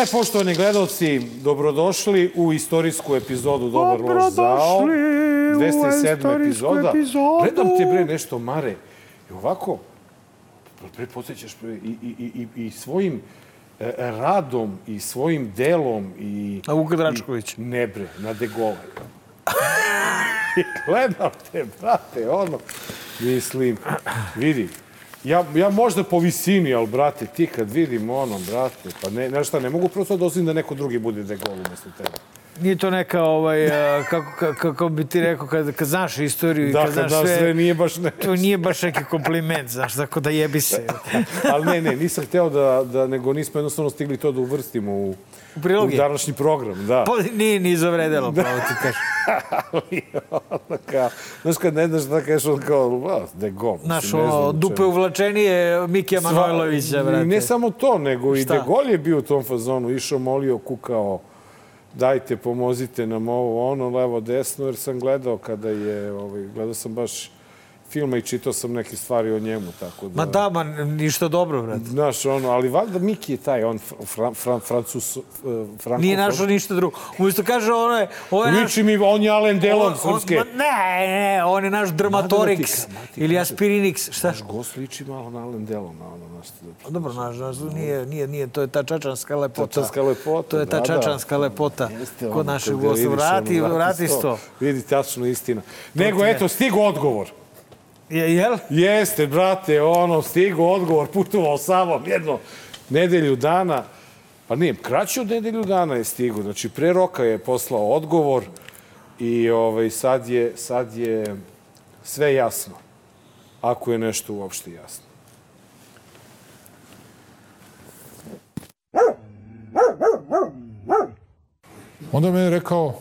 E, poštovani gledalci, dobrodošli u istorijsku epizodu Dobar loš zao. Dobrodošli u 207. istorijsku epizoda. epizodu. Gledam te, bre, nešto, Mare. I ovako, pre podsjećaš bre, i, i, i, i, svojim e, radom i svojim delom i... Na Vuka Dračkovića. i- Ne bre, na De Gaulle. I gledam te, brate, ono, mislim, vidi, ja, ja možda po visini, ali, brate, ti kad vidim ono, brate, pa ne, znaš šta, ne mogu prosto da osim da neko drugi bude De Gaulle umesto tebe. Nije to neka, ovaj, kako, kako, bi ti rekao, kad, kad znaš istoriju i Da, kad kad znaš znaš sve, sve, nije baš ne. to nije baš neki kompliment, znaš, tako da jebi se. Ali ne, ne, nisam hteo da, da nego nismo jednostavno stigli to da uvrstimo u, U u današnji program, da. Pa nije ni zavredelo, pravo ti kažem. Ali, ono kao, znaš kad ne znaš da kažeš, on kao. Znaš, ne znam ono, o dupe uvlačenije Mikija Sva- Manojlovića, brate. I ne samo to, nego i Šta? De Gaulle je bio u tom fazonu. Išao, molio, kukao, dajte, pomozite nam ovo, ono, levo, desno, jer sam gledao kada je, ovaj, gledao sam baš filma i čitao sam neke stvari o njemu, tako da... Ma da, ma ništa dobro, brate. Znaš, ono, ali valjda Miki je taj, on fran, fran, francus, uh, frankofon. Nije našao ništa drugo. Umesto kaže, ono je... Ovo je naš, Liči mi, on je Alen Delon on- srpske. ma Ne, ne, on je naš da ti- ili. Aspirinix. Šta? Naš gost liči malo na Alen Delon, na ono, znaš, Pa Dobro, naš, naš, nije, nije, nije, to je ta čačanska lepota. Čačanska lepota, To je ta da, da. čačanska lepota kod našeg gosta. Vrati, vrati sto. Vidi, tačno istina. Nego, eto, stigo odgovor. Je, jel? Jeste, brate, ono, stigo odgovor, putovao sa mnom jedno nedelju dana. Pa nije, kraće od nedelju dana je stigo. Znači, pre roka je poslao odgovor i ovaj, sad, je, sad je sve jasno. Ako je nešto uopšte jasno. Onda me je rekao,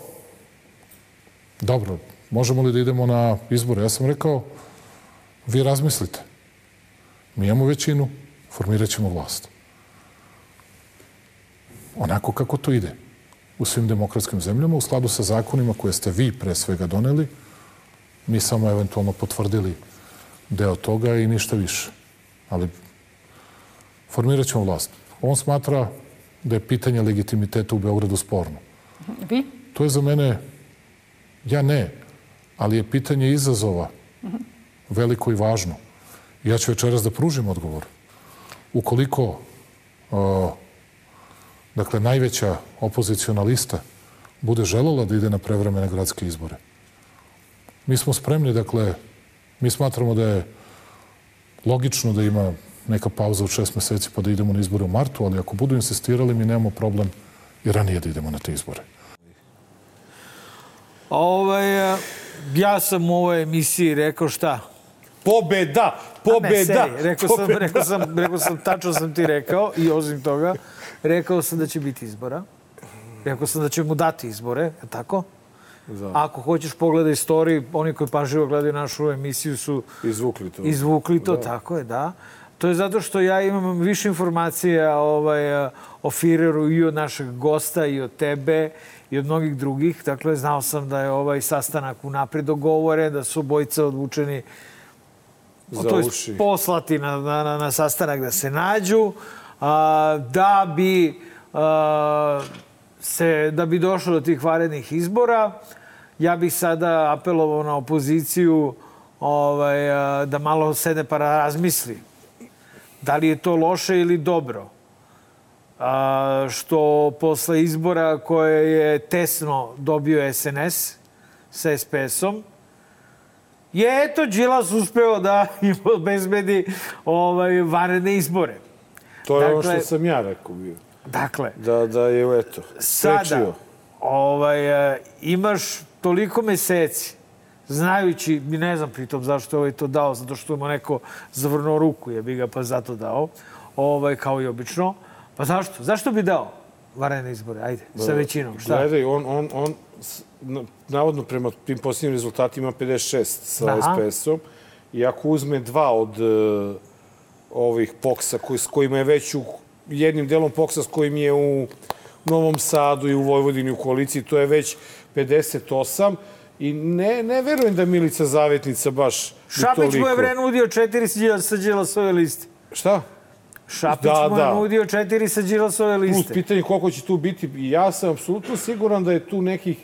dobro, možemo li da idemo na izbore? Ja sam rekao, vi razmislite. Mi imamo većinu, formirat ćemo vlast. Onako kako to ide u svim demokratskim zemljama, u skladu sa zakonima koje ste vi pre svega doneli, mi samo eventualno potvrdili deo toga i ništa više. Ali formirat ćemo vlast. On smatra da je pitanje legitimiteta u Beogradu sporno. Vi? To je za mene, ja ne, ali je pitanje izazova veliko i važno. Ja ću večeras da pružim odgovor. Ukoliko, o, dakle, najveća opoziciona lista bude želela da ide na prevremene gradske izbore, mi smo spremni, dakle, mi smatramo da je logično da ima neka pauza od šest meseci pa da idemo na izbore u martu, ali ako budu insistirali, mi nemamo problem i ranije da idemo na te izbore. Ovaj, ja sam u ovoj emisiji rekao šta? Pobeda! Ne, Pobeda! seri, rekao sam, pobeda. rekao sam, rekao sam, tačno sam ti rekao i osim toga, rekao sam da će biti izbora. Rekao sam da će mu dati izbore, je tako? Da. Ako hoćeš pogledaj story, oni koji pažljivo gledaju našu emisiju su Izvukli to. izvukli to, tako je, da. To je zato što ja imam više informacija ovaj, o Fireru i od našeg gosta i od tebe i od mnogih drugih. Dakle, znao sam da je ovaj sastanak unapred dogovoren, da su obojica odvučeni Za to uši. poslati na, na, na, na sastanak da se nađu, a, da bi a, se, da bi došlo do tih varednih izbora. Ja bih sada apelovao na opoziciju ovaj, a, da malo sede pa razmisli. Da li je to loše ili dobro? A, što posle izbora koje je tesno dobio SNS sa SPS-om, je eto Đilas uspeo da im obezbedi ovaj, vanredne izbore. To je ono Dakle- što sam ja rekao bio. Dakle, Da, da je, eto, sada ovaj, e, imaš toliko meseci, znajući, ne znam pritom zašto je ovaj to dao, zato što mu neko zavrnuo ruku, je bi ga pa zato dao, ovaj, kao i obično. Pa zašto? Zašto bi dao vanredne izbore? Ajde, sa većinom. Šta? Gledaj, on, on, on navodno prema tim posljednjim rezultatima 56 sa Aha. SPS-om i ako uzme dva od e, ovih poksa koji, s kojima je već u jednim delom poksa s kojim je u Novom Sadu i u Vojvodini u koaliciji, to je već 58 i ne, ne verujem da Milica Zavetnica baš Šapić mu je bre nudio četiri sa Đilasove liste. Šta? Šapić Da, mu je da. nudio četiri sa Đilasove Plus liste. pitanje koliko će tu biti. Ja sam apsolutno siguran da je tu nekih...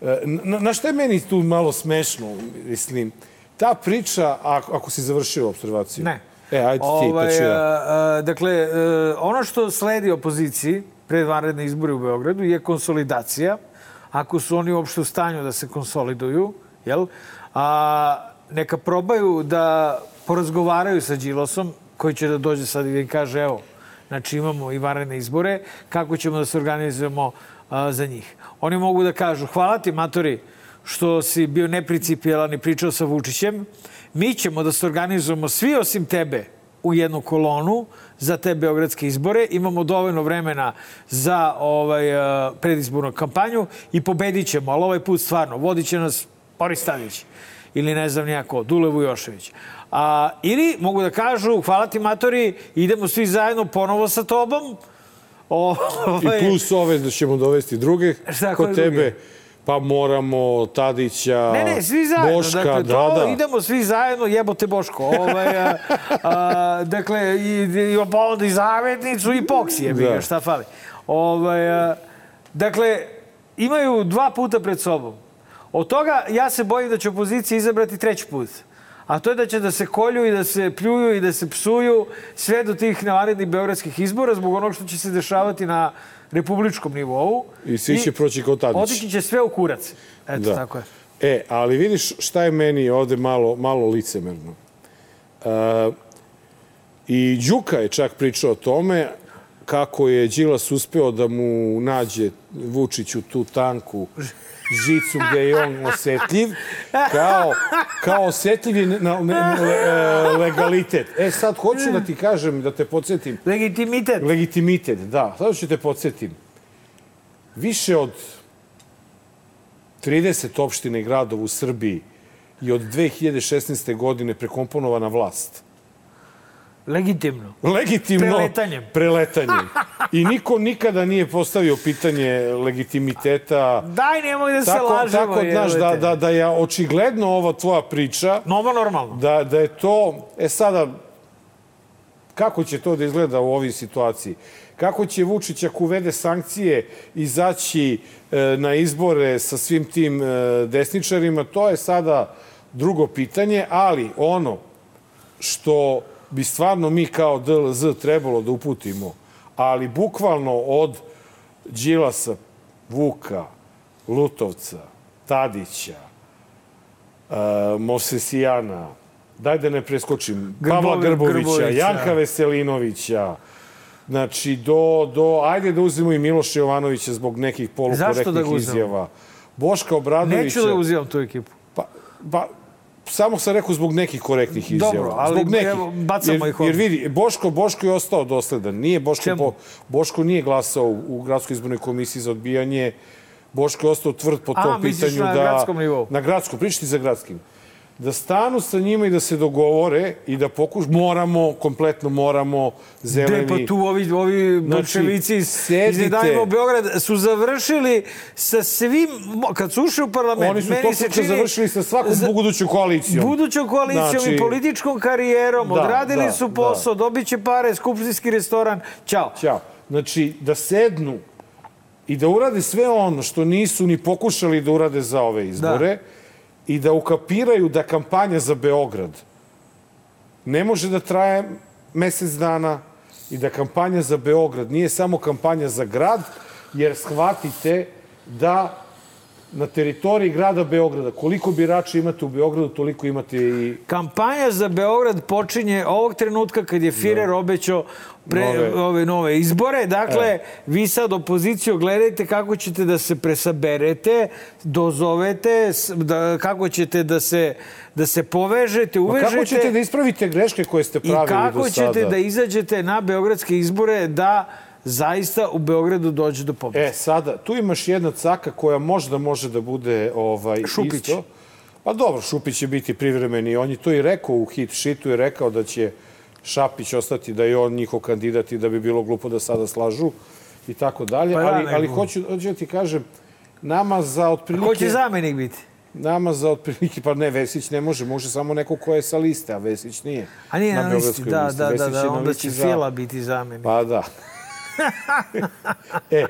e, Na, na šta je meni tu malo smešno, mislim? Ta priča, ako, ako si završio observaciju. Ne. E, ajde ti, pa ću ja. a, a, dakle, a, ono što sledi opoziciji pred vanredne izbore u Beogradu je konsolidacija. Ako su oni uopšte u stanju da se konsoliduju, jel? A, neka probaju da porazgovaraju sa Đilosom, koji će da dođe sad i da im kaže, evo, znači imamo i vanredne izbore, kako ćemo da se organizujemo a, za njih. Oni mogu da kažu, hvala ti, matori, što si bio neprincipijelan i pričao sa Vučićem. Mi ćemo da se organizujemo svi osim tebe u jednu kolonu za te beogradske izbore. Imamo dovoljno vremena za ovaj, eh, predizbornu kampanju i pobedit ćemo, ali ovaj put stvarno vodit će nas Boris Tadić ili ne znam nijako, Dule Vujošević. A, ili mogu da kažu, hvala ti matori, idemo svi zajedno ponovo sa tobom. O, I ovaj, plus ove da ćemo dovesti druge Šta, kod tebe. druge? Pa moramo Tadića, Ne, ne, svi zajedno. Boška, dakle, da, to, da. idemo svi zajedno, jebote Boško. Ovaj, a, a, dakle, i, i, pa onda i zavetnicu i poksije, Da. da. šta fali. Ovaj, a, dakle, imaju dva puta pred sobom. Od toga ja se bojim da će opozicija izabrati treći put. A to je da će da se kolju i da se pljuju i da se psuju sve do tih narednih beogradskih izbora zbog onog što će se dešavati na republičkom nivou. I svi će proći kao Tadić. Otići će sve u kurac. Eto, Da. tako je. E, ali vidiš šta je meni ovde malo, malo licemerno. E, I Đuka je čak pričao o tome kako je Đilas uspeo da mu nađe Vučiću tu tanku žicu gde je on osetljiv, kao, kao osetljiv je na, na, le- legalitet. E sad, hoću da ti kažem, da te podsjetim, Legitimitet. Legitimitet, da. Sada ću te podsjetim. Više od 30 opština i gradova u Srbiji i od 2016. godine prekomponovana vlast. Legitimno. Legitimno. Preletanjem. Preletanjem. I niko nikada nije postavio pitanje legitimiteta. Daj, nemoj da se Tako, lažemo. tako znaš, da, da, da je očigledno ova tvoja priča Novo normalno. da, da je to... E sada, kako će to da izgleda u ovoj situaciji? Kako će Vučić, ako uvede sankcije, izaći e, na izbore sa svim tim e, desničarima, to je sada drugo pitanje, ali ono što bi stvarno mi kao DLZ trebalo da uputimo, ali bukvalno od Đilasa, Vuka, Lutovca, Tadića, uh, Mosesijana, daj da ne preskočim, Pavla Grbovi- Grbovića, Grbovića. Janka Veselinovića, znači do, do, ajde da uzmemo i Miloša Jovanovića zbog nekih da polukorektnih uzmemo? izjava. Boška Obradovića. Neću da uzimam tu ekipu. Pa, pa, samo sam rekao zbog nekih korektnih izjava. Dobro, ali zbog nekih. evo, bacamo jer, ih ovde. jer vidi, Boško, Boško je ostao dosledan. Nije Boško, po, Boško nije glasao u, u gradskoj izbornoj komisiji za odbijanje. Boško je ostao tvrd po A, tom misliš pitanju na da... gradskom nivou? Na gradskom, pričati za gradskim. Da stanu sa njima i da se dogovore i da pokuš, moramo, kompletno moramo, zeleni... De, pa tu ovi, ovi bolševici iz, iz sedite. Ne dajmo Beograd su završili sa svim, kad su ušli u parlament, Oni su meni se čini- završili sa svakom za- budućom koalicijom. Budućom koalicijom Znači- i političkom karijerom, Da, odradili da, su posao, dobit će pare, skupštinski restoran, ćao. Ćao. Znači, da sednu i da urade sve ono što nisu ni pokušali da urade za ove izbore i da ukapiraju da kampanja za Beograd ne može da traje mesec dana i da kampanja za Beograd nije samo kampanja za grad, jer shvatite da na teritoriji grada Beograda, koliko birača imate u Beogradu, toliko imate i Kampanja za Beograd počinje ovog trenutka kad je Firer obećao pre, Nove. Ove, nove izbore. Dakle, vi sad opoziciju gledajte kako ćete da se presaberete, dozovete, da, kako ćete da se, da se povežete, uvežete. kako ćete da ispravite greške koje ste I pravili do sada? kako ćete da izađete na beogradske izbore da zaista u Beogradu dođe do pobjede? E, sada, tu imaš jedna caka koja možda može da bude ovaj, Šupić. isto. Pa dobro, Šupić će biti privremeni. On je to i rekao u hit šitu, je rekao da će Šapić ostati, da je on njihov kandidat i da bi bilo glupo da sada slažu i tako dalje. Pa da, ali, ali hoću, hoću da ti kažem, nama za Ko otprilike... će zamenik biti? nama za otprilike, pa ne, Vesić ne može, može samo neko ko je sa liste, a Vesić nije. A nije na, na listi, da, listi. da, da, da, onda će za- Fila biti zamenik. Pa da. e,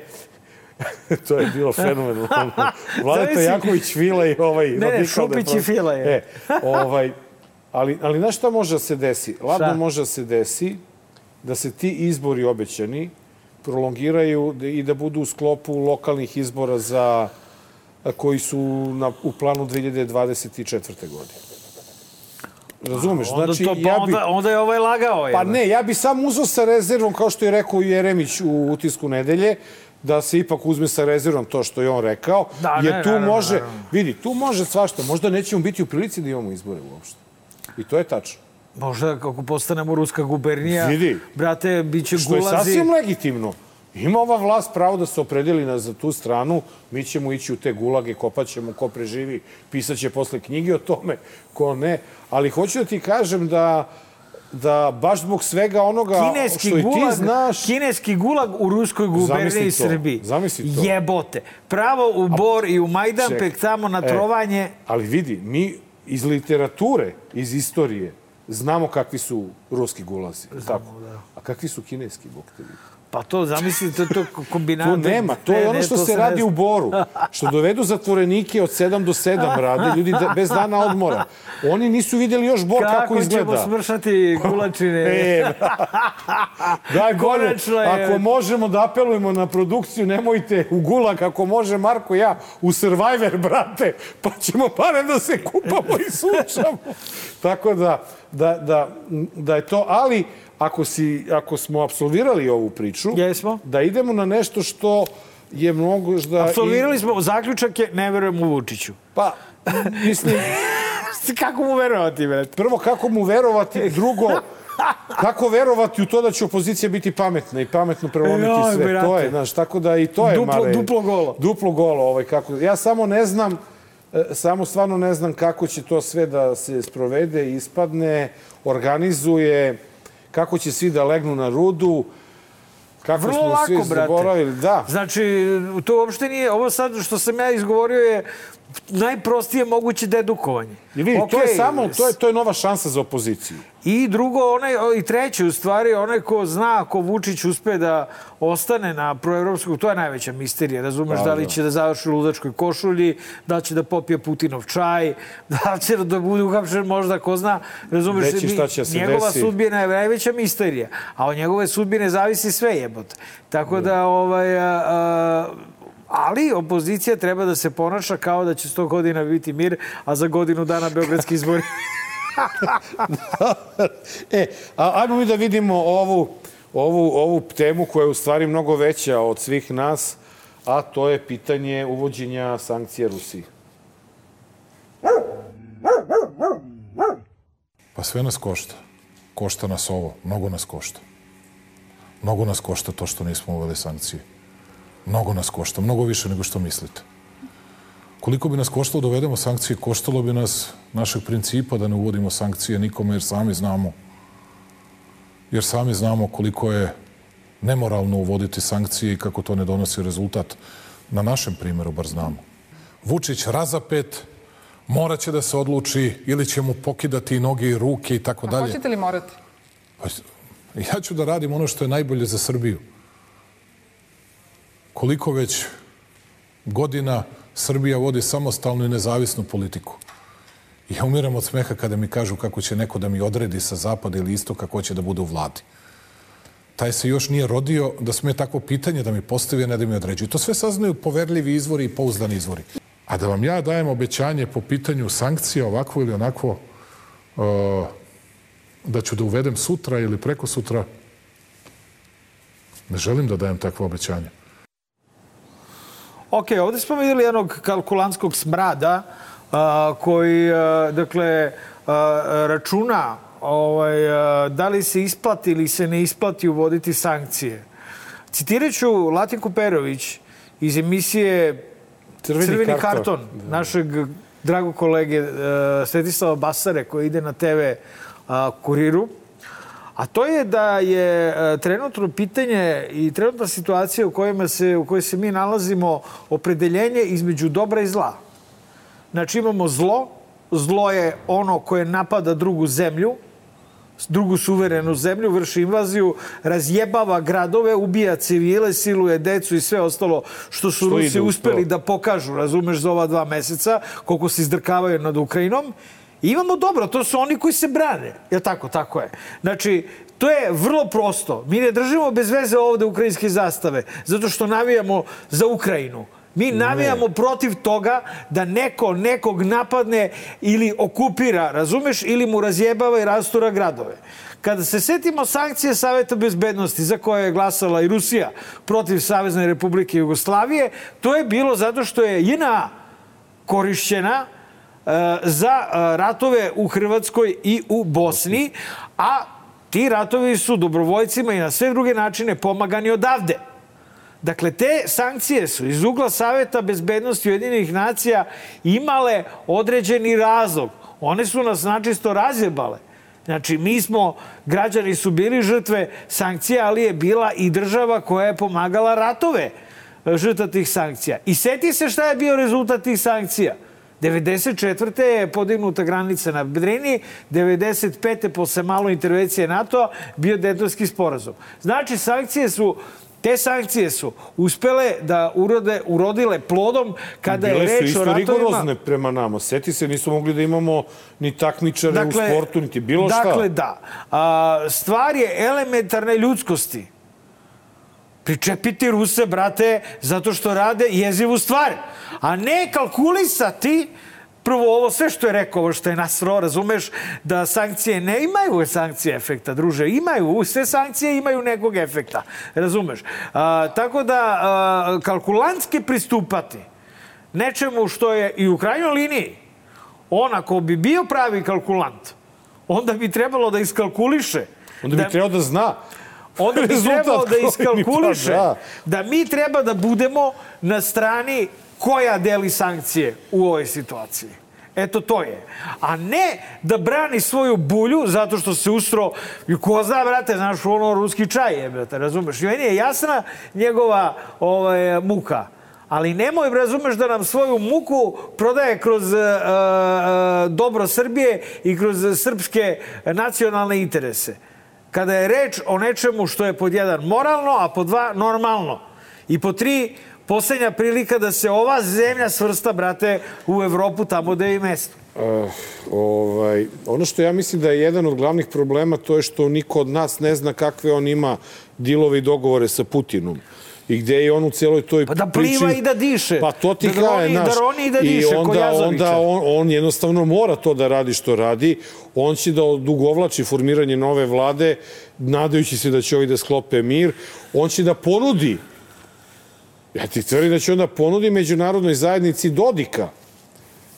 to je bilo fenomenalno. Vladeta Zamisli- Jaković, Fila i ovaj... Ne, ne, Šupić da je i Fila je. E, ovaj, ali, ali znaš šta može da se desi? Ladno može da se desi da se ti izbori obećani prolongiraju da- i da budu u sklopu lokalnih izbora za koji su na, u planu 2024. godine. Razumeš? Onda, Znači, to, pa ja bi... onda, onda je ovaj lagao. Pa jel? ne, ja bi sam uzao sa rezervom, kao što je rekao Jeremić u utisku nedelje, da se ipak uzme sa rezervom to što je on rekao, Da, jer ne, tu naravno, može, naravno. vidi, tu može svašta, možda nećemo biti u prilici da imamo izbore uopšte. I to je tačno. Možda kako postanemo ruska gubernija, Vidi. brate, bit će Što je gulazi. sasvim legitimno. Ima ova vlast pravo da se opredeli na, za tu stranu, mi ćemo ići u te gulage, kopat ćemo ko preživi, pisaće posle knjige o tome, ko ne. Ali hoću da ti kažem da da baš zbog svega onoga Kineski što i gulag, ti znaš... kineski gulag u ruskoj guberniji Srbiji. zamisli to. Jebote. Pravo u Bor i u Majdanpek, tamo na E. trovanje. Ali vidi, mi iz literature, iz istorije, znamo kakvi su ruski gulazi. tako. A kakvi su kineski, bog te vidi. Pa to, zamisli, to, to kombinata. To nema, to je ono što to se radi u Boru. Što dovedu zatvorenike od 7 do 7 rade, ljudi da, bez dana odmora. Oni nisu videli još Bor kako, Kako izgleda. ćemo smršati gulačine? E, daj bolje, Konačno je- ako možemo da apelujemo na produkciju, nemojte u gulag, ako može Marko ja, u Survivor, brate, pa ćemo barem da se kupamo i sučamo. Tako da, da, da, da je to, ali ako, si, ako smo absolvirali ovu priču, Jesmo. da idemo na nešto što je mnogo... Da Absolvirali smo, zaključak je, ne verujem u Vučiću. Pa, mislim, Kako mu verovati, bre? prvo kako mu verovati, drugo kako verovati u to da će opozicija biti pametna i pametno prelomiti Joj, sve. brate. To je, znaš, tako da i to je Duplo- Mare, duplo golo. Duplo golo, ovaj kako. Ja samo ne znam e, samo stvarno ne znam kako će to sve da se sprovede, ispadne, organizuje, kako će svi da legnu na rudu, kako Vrlo smo lako, svi brate. zaboravili. Da, Znači, to uopšte nije, ovo sad što sam ja izgovorio je najprostije moguće dedukovanje. I vidi, to je samo, to je, to je nova šansa za opoziciju. I drugo, onaj, i treće, u stvari, onaj ko zna ako Vučić uspe da ostane na proevropskog, to je najveća misterija, razumeš, Da, da, li da. će da završi u ludačkoj košulji, da će da popije Putinov čaj, da će da bude uhapšen možda, ko zna, razumeš, Reći šta će se njegova desi. sudbina je najveća misterija, a od njegove sudbine zavisi sve jebote. Tako da, ovaj, a, a, ali opozicija treba da se ponaša kao da će 100 godina biti mir, a za godinu dana Beogradski izbori. e, a, ajmo mi da vidimo ovu, ovu, ovu temu koja je u stvari mnogo veća od svih nas, a to je pitanje uvođenja sankcija Rusiji. Pa sve nas košta. Košta nas ovo. Mnogo nas košta. Mnogo nas košta to što nismo uveli sankcije. Mnogo nas košta. Mnogo više nego što mislite. Koliko bi nas koštalo da uvedemo sankcije, koštalo bi nas našeg principa da ne uvodimo sankcije nikome, jer sami znamo jer sami znamo koliko je nemoralno uvoditi sankcije i kako to ne donosi rezultat. Na našem primjeru bar znamo. Vučić razapet, moraće da se odluči ili će mu pokidati i noge i ruke i tako A dalje. hoćete li morati? Pa, ja ću da radim ono što je najbolje za Srbiju. Koliko već godina Srbija vodi samostalnu i nezavisnu politiku. Ja umiram od smeha kada mi kažu kako će neko da mi odredi sa zapada ili istoka ko će da bude u vladi. Taj se još nije rodio da sme takvo pitanje da mi postavi, a ne da mi određuje. To sve saznaju poverljivi izvori i pouzdani izvori. A da vam ja dajem obećanje po pitanju sankcija ovakvo ili onakvo, uh, da ću da uvedem sutra ili preko sutra, ne želim da dajem takvo obećanje. Ok, ovde smo videli jednog kalkulantskog smrada a, koji, a, dakle, a, računa ovaj, a, da li se isplati ili se ne isplati uvoditi sankcije. Citirat ću Latinku Perović iz emisije Crveni Crveni, karton. karton, našeg dragog kolege uh, Svetislava Basare koji ide na TV uh, kuriru. A to je da je e, trenutno pitanje i trenutna situacija u, kojima se, u kojoj se mi nalazimo opredeljenje između dobra i zla. Znači imamo zlo, zlo je ono koje napada drugu zemlju, drugu suverenu zemlju, vrši invaziju, razjebava gradove, ubija civile, siluje decu i sve ostalo što su Što Rusi uspeli da pokažu, razumeš, za ova dva meseca, koliko se izdrkavaju nad Ukrajinom. Imamo dobro, to su oni koji se brane. Je tako? Tako je. Znači, to je vrlo prosto. Mi ne držimo bez veze ovde ukrajinske zastave, zato što navijamo za Ukrajinu. Mi navijamo protiv toga da neko nekog napadne ili okupira, razumeš, ili mu razjebava i rastura gradove. Kada se setimo sankcije Saveta bezbednosti za koje je glasala i Rusija protiv Savezne Republike Jugoslavije, to je bilo zato što je JNA korišćena za e, ratove u Hrvatskoj i u Bosni, a ti ratovi su dobrovoljcima i na sve druge načine pomagani odavde. Dakle, te sankcije su iz ugla Saveta bezbednosti Ujedinjenih nacija imale određeni razlog. One su nas načisto razjebale. Znači, mi smo, građani su bili žrtve sankcija, ali je bila i država koja je pomagala ratove e, žrtva tih sankcija. I seti se šta je bio rezultat tih sankcija. 94. je podignuta granica na Drini, 95. posle malo intervencije NATO-a bio Dejtonski sporazum. Znači, sankcije su Te sankcije su uspele da urode, urodile plodom kada Bile je su reč o isto ratovima. rigorozne prema nama. Seti se, nismo mogli da imamo ni takmičare u sportu, niti bilo šta. Dakle, da. A, stvar je elementarne ljudskosti. Pričepiti Ruse, brate, zato što rade jezivu stvar. A ne kalkulisati prvo ovo sve što je rekao, ovo što je nasro, razumeš, da sankcije ne imaju sankcije efekta, druže, imaju, sve sankcije imaju nekog efekta, razumeš. A, tako da, a, kalkulantski pristupati nečemu što je i u krajnjoj liniji, on ako bi bio pravi kalkulant, onda bi trebalo da iskalkuliše Onda bi da, trebao da zna onda bi trebalo da iskalkuliše pa da mi treba da budemo na strani koja deli sankcije u ovoj situaciji. Eto to je. A ne da brani svoju bulju zato što se ustro, i ko zna, brate, znaš, ono ruski čaj je, brate, razumeš? I meni je jasna njegova ovaj, muka. Ali nemoj, razumeš, da nam svoju muku prodaje kroz uh, uh, dobro Srbije i kroz srpske nacionalne interese. Kada je reč o nečemu što je pod jedan moralno, a pod dva normalno. I pod tri, posljednja prilika da se ova zemlja svrsta, brate, u Evropu tamo gde je mesto. Uh, ovaj, ono što ja mislim da je jedan od glavnih problema to je što niko od nas ne zna kakve on ima dilove i dogovore sa Putinom. I gde je on u celoj toj Pa da pliva priči... i da diše. Pa to ti Da kaže, droni- znaš. da roni i da I diše, ko onda, onda on, on jednostavno mora to da radi što radi. On će da odugovlači formiranje nove vlade, nadajući se da će ovi da sklope mir. On će da ponudi, ja ti tvrdim da će onda ponudi međunarodnoj zajednici Dodika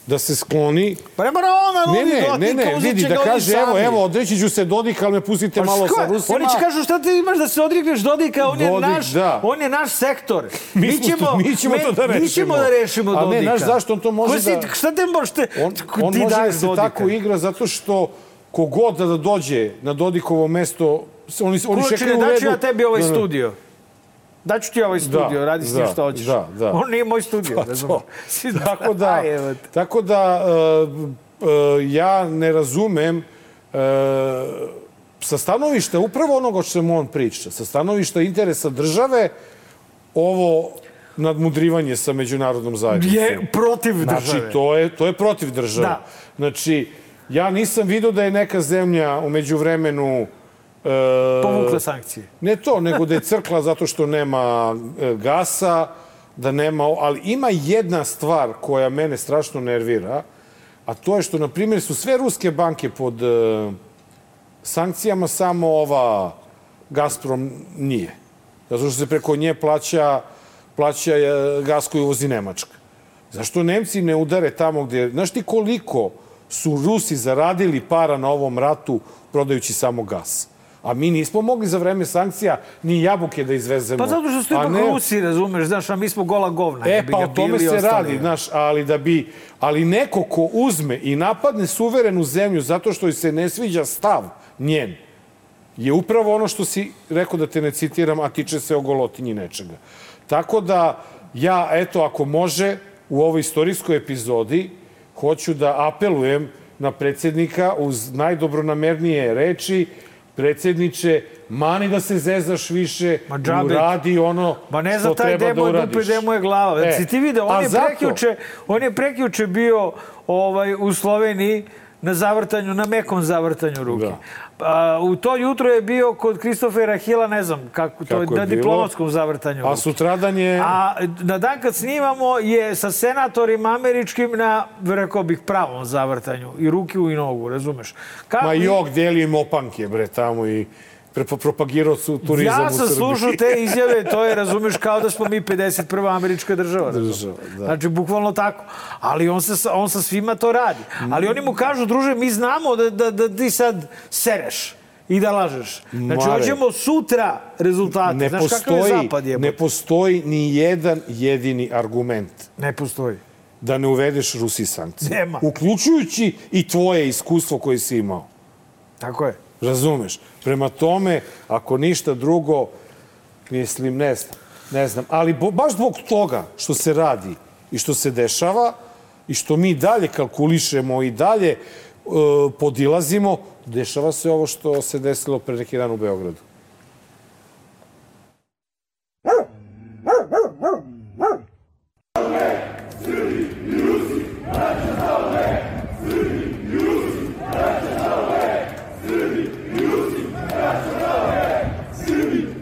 da se skloni Pa ne mora ona Ne, ne, Dodika, ne, ne, vidi da kaže, evo, evo, odreći ću se Dodika, ali me pustite Pa malo sa je? Rusima. Oni će kažu šta ti imaš da se odrikneš Dodika, on je Dodik, naš, da. on je naš sektor. Mi smo to- mi ćemo to da Mi ćemo rešimo. da rešimo A ne, Dodika. znaš zašto on to može Ko si, da- Šta te možete... On, on može da se Dodika? tako igra zato što kogod da dođe na Dodikovo mesto, oni, oni čekaju u redu. daću ja tebi ovaj Da, da. studio. Daću ti ovaj studio, Da, radi s da, njim što hoćeš. da, da. On nije moj studio, Pa razumiješ? to. tako da, Aj, tako da uh, uh, ja ne razumem uh, sa stanovišta upravo onoga o čemu on priča, sa stanovišta interesa države, ovo nadmudrivanje sa međunarodnom zajednicom. Je protiv države. Znači, to je, to je protiv države. Da. Znači, ja nisam vidio da je neka zemlja umeđu vremenu Povukla sankcije. Ne to, nego da je crkla zato što nema e, gasa, da nema... Ali ima jedna stvar koja mene strašno nervira, a to je što, na primjer, su sve ruske banke pod e, sankcijama, samo ova Gazprom nije. Zato što se preko nje plaća, plaća e, gas koji uvozi Nemačka. Zašto Nemci ne udare tamo gde... Znaš ti koliko su Rusi zaradili para na ovom ratu prodajući samo gas? A mi nismo mogli za vreme sankcija ni jabuke da izvezemo. Pa zato što su ipak ne- Rusi, razumeš, znaš, a mi smo gola govna. E, pa o tome se ostali. radi, znaš, ali da bi, ali neko ko uzme i napadne suverenu zemlju zato što joj se ne sviđa stav njen, je upravo ono što si rekao da te ne citiram, a tiče se o golotinji nečega. Tako da, ja, eto, ako može, u ovoj istorijskoj epizodi, hoću da apelujem na predsjednika uz najdobronamernije reči, predsjedniče, mani da se zezaš više Ma džabe. uradi ono Ma ne znam taj da demo je uradiš. demo je glava. E, si ti video, on je, zato- prekjuče, on je prekjuče bio ovaj, u Sloveniji na zavrtanju, na mekom zavrtanju ruke. Da. A, u to jutro je bio kod Kristofera Hila, ne znam kako, to Kako je, na bilo? diplomatskom zavrtanju A sutradan je... A na dan kad snimamo je sa senatorima američkim na, rekao bih, pravom zavrtanju. I ruke i nogu, razumeš? Kako, Ma jok, delio im opanke, bre, tamo i propagirao su turizam Ja u sam Srbiji. slušao te izjave, to je, razumeš, kao da smo mi 51. američka država. Država, da. Znači, bukvalno tako. Ali on sa, on sa svima to radi. Ali oni mu kažu, druže, mi znamo da, da, da ti sad sereš i da lažeš. Znači, Mare. hoćemo sutra rezultate. Ne Znaš kakav je postoji, zapad je? ne postoji ni jedan jedini argument ne postoji. da ne uvedeš Rusi sankcije. Nema. Uključujući i tvoje iskustvo koje si imao. Tako je. Razumeš? Prema tome, ako ništa drugo, mislim, ne znam. Ne znam. Ali baš zbog toga što se radi i što se dešava i što mi dalje kalkulišemo i dalje e, podilazimo, dešava se ovo što se desilo pre neki dan u Beogradu.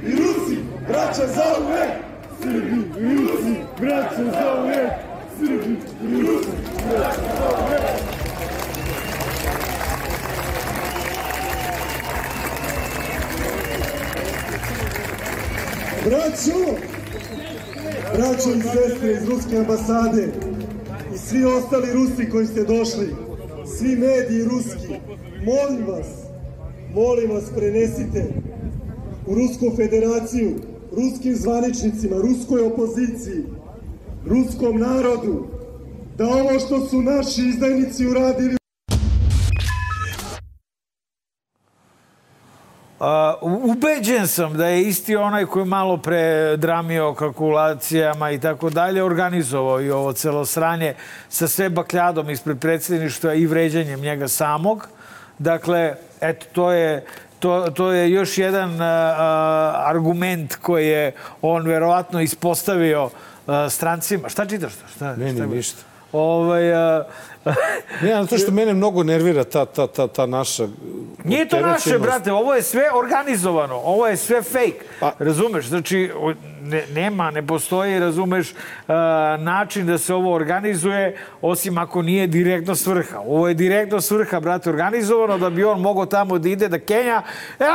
i Rusi, braća za uvek! Srbi i Rusi, braća za uvek! Srbi i Rusi, braća za uvek! Braćo! Braćo i sestre iz Ruske ambasade i svi ostali Rusi koji ste došli, svi mediji ruski, molim vas, molim vas prenesite u Rusku federaciju, ruskim zvaničnicima, ruskoj opoziciji, ruskom narodu, da ovo što su naši izdajnici uradili ubeđen sam da je isti onaj koji malo pre dramio kalkulacijama i tako dalje, organizovao i ovo celo sranje sa sve bakljadom ispred predsjedništva i vređanjem njega samog. Dakle, eto, to je, to, to je još jedan uh, uh, argument koji je on verovatno ispostavio uh, strancima. Šta čitaš to? Šta, Meni šta ništa. Ovaj, uh, Ne, zato što mene mnogo nervira ta, ta, ta, ta naša Nije to naše, brate, ovo je sve organizovano, ovo je sve fake. Pa- Razumeš? Znači, ne, nema, ne postoji, razumeš, uh, način da se ovo organizuje, osim ako nije direktno svrha. Ovo je direktno svrha, brate, organizovano da bi on mogao tamo da ide da Kenja. Evo,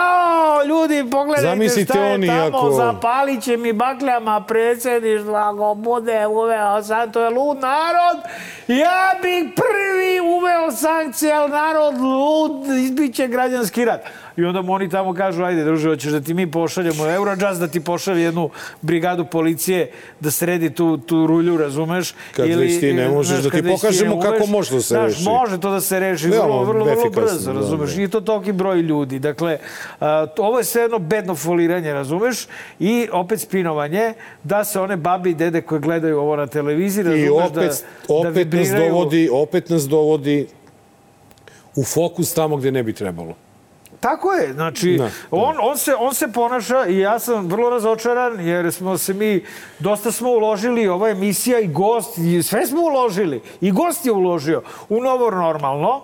ljudi, pogledajte Zamislite šta je tamo, ako- zapalit će mi bakljama predsjedništva, ako bude uveo sad, to je lud narod. Ja bih prvi uveo sankcije, ali narod lud, izbiće građanski rat. I onda mu oni tamo kažu, ajde, druže, hoćeš da ti mi pošaljemo Eurojust, da ti pošalje jednu brigadu policije da sredi tu, tu rulju, razumeš? Kad već ti ne možeš, da ti pokažemo ne kako umeš, može da se znaš, reši. može to da se reši vrlo, vrlo, vrlo efikasno, brzo, da, razumeš? da. I to toliki broj ljudi. Dakle, a, to- ovo je sve jedno bedno foliranje, razumeš? I opet spinovanje da se one babi i dede koje gledaju ovo na televiziji, razumeš? I opet, da, opet da nas dovodi, opet nas dovodi u fokus tamo gde ne bi trebalo. Tako je, znači, Da, da. on, on, se, on se ponaša i ja sam vrlo razočaran jer smo se mi, dosta smo uložili, ova emisija i gost, i sve smo uložili. I gost je uložio u novo normalno,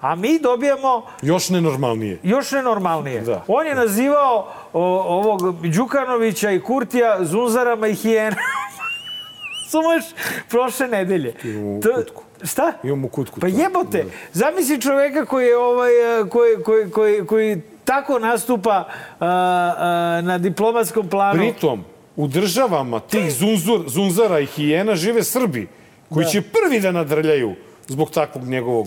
a mi dobijamo Još nenormalnije. još nenormalnije. Da. On je nazivao o, ovog Đukanovića i Kurtija zunzarama i hijenama. Sumeš, prošle nedelje. To- kutku. Šta? Imamo kutku. Pa jebote, zamisli čoveka koji je ovaj, eh, koji, koji, koji, koji tako nastupa a, a, na diplomatskom planu. Pritom, u državama tih zunzur, zunzara i hijena žive Srbi, koji Da. će prvi da nadrljaju zbog takvog njegovog...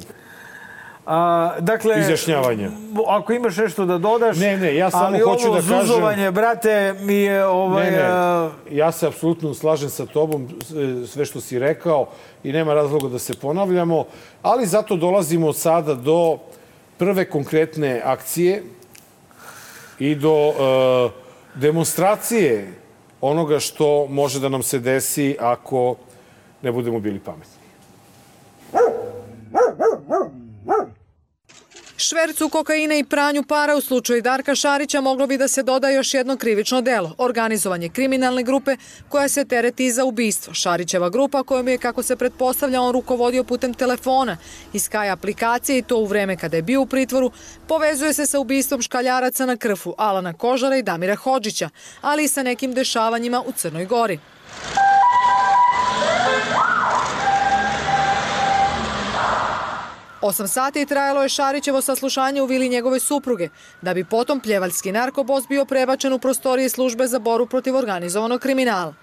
A, dakle, Izjašnjavanja. Ako imaš nešto da dodaš... Ne, ne, ja samo ali hoću ovo da kažem- zuzovanje, brate, mi je... Ovaj, Ne, ne, ja se apsolutno slažem sa tobom, sve- sve što si rekao i nema razloga da se ponavljamo, ali zato dolazimo sada do prve konkretne akcije i do e, demonstracije onoga što može da nam se desi ako ne budemo bili pametni. Švercu kokaina i pranju para u slučaju Darka Šarića moglo bi da se doda još jedno krivično delo, organizovanje kriminalne grupe koja se tereti za ubistvo. Šarićeva grupa kojom je, kako se pretpostavlja, on rukovodio putem telefona i Sky aplikacije i to u vreme kada je bio u pritvoru, povezuje se sa ubistvom škaljaraca na krfu Alana Kožara i Damira Hođića, ali i sa nekim dešavanjima u Crnoj Gori. Osam sati trajalo je Šarićevo saslušanje u vili njegove supruge, da bi potom pljevaljski narkobos bio prebačen u prostorije službe za boru protiv organizovanog kriminala.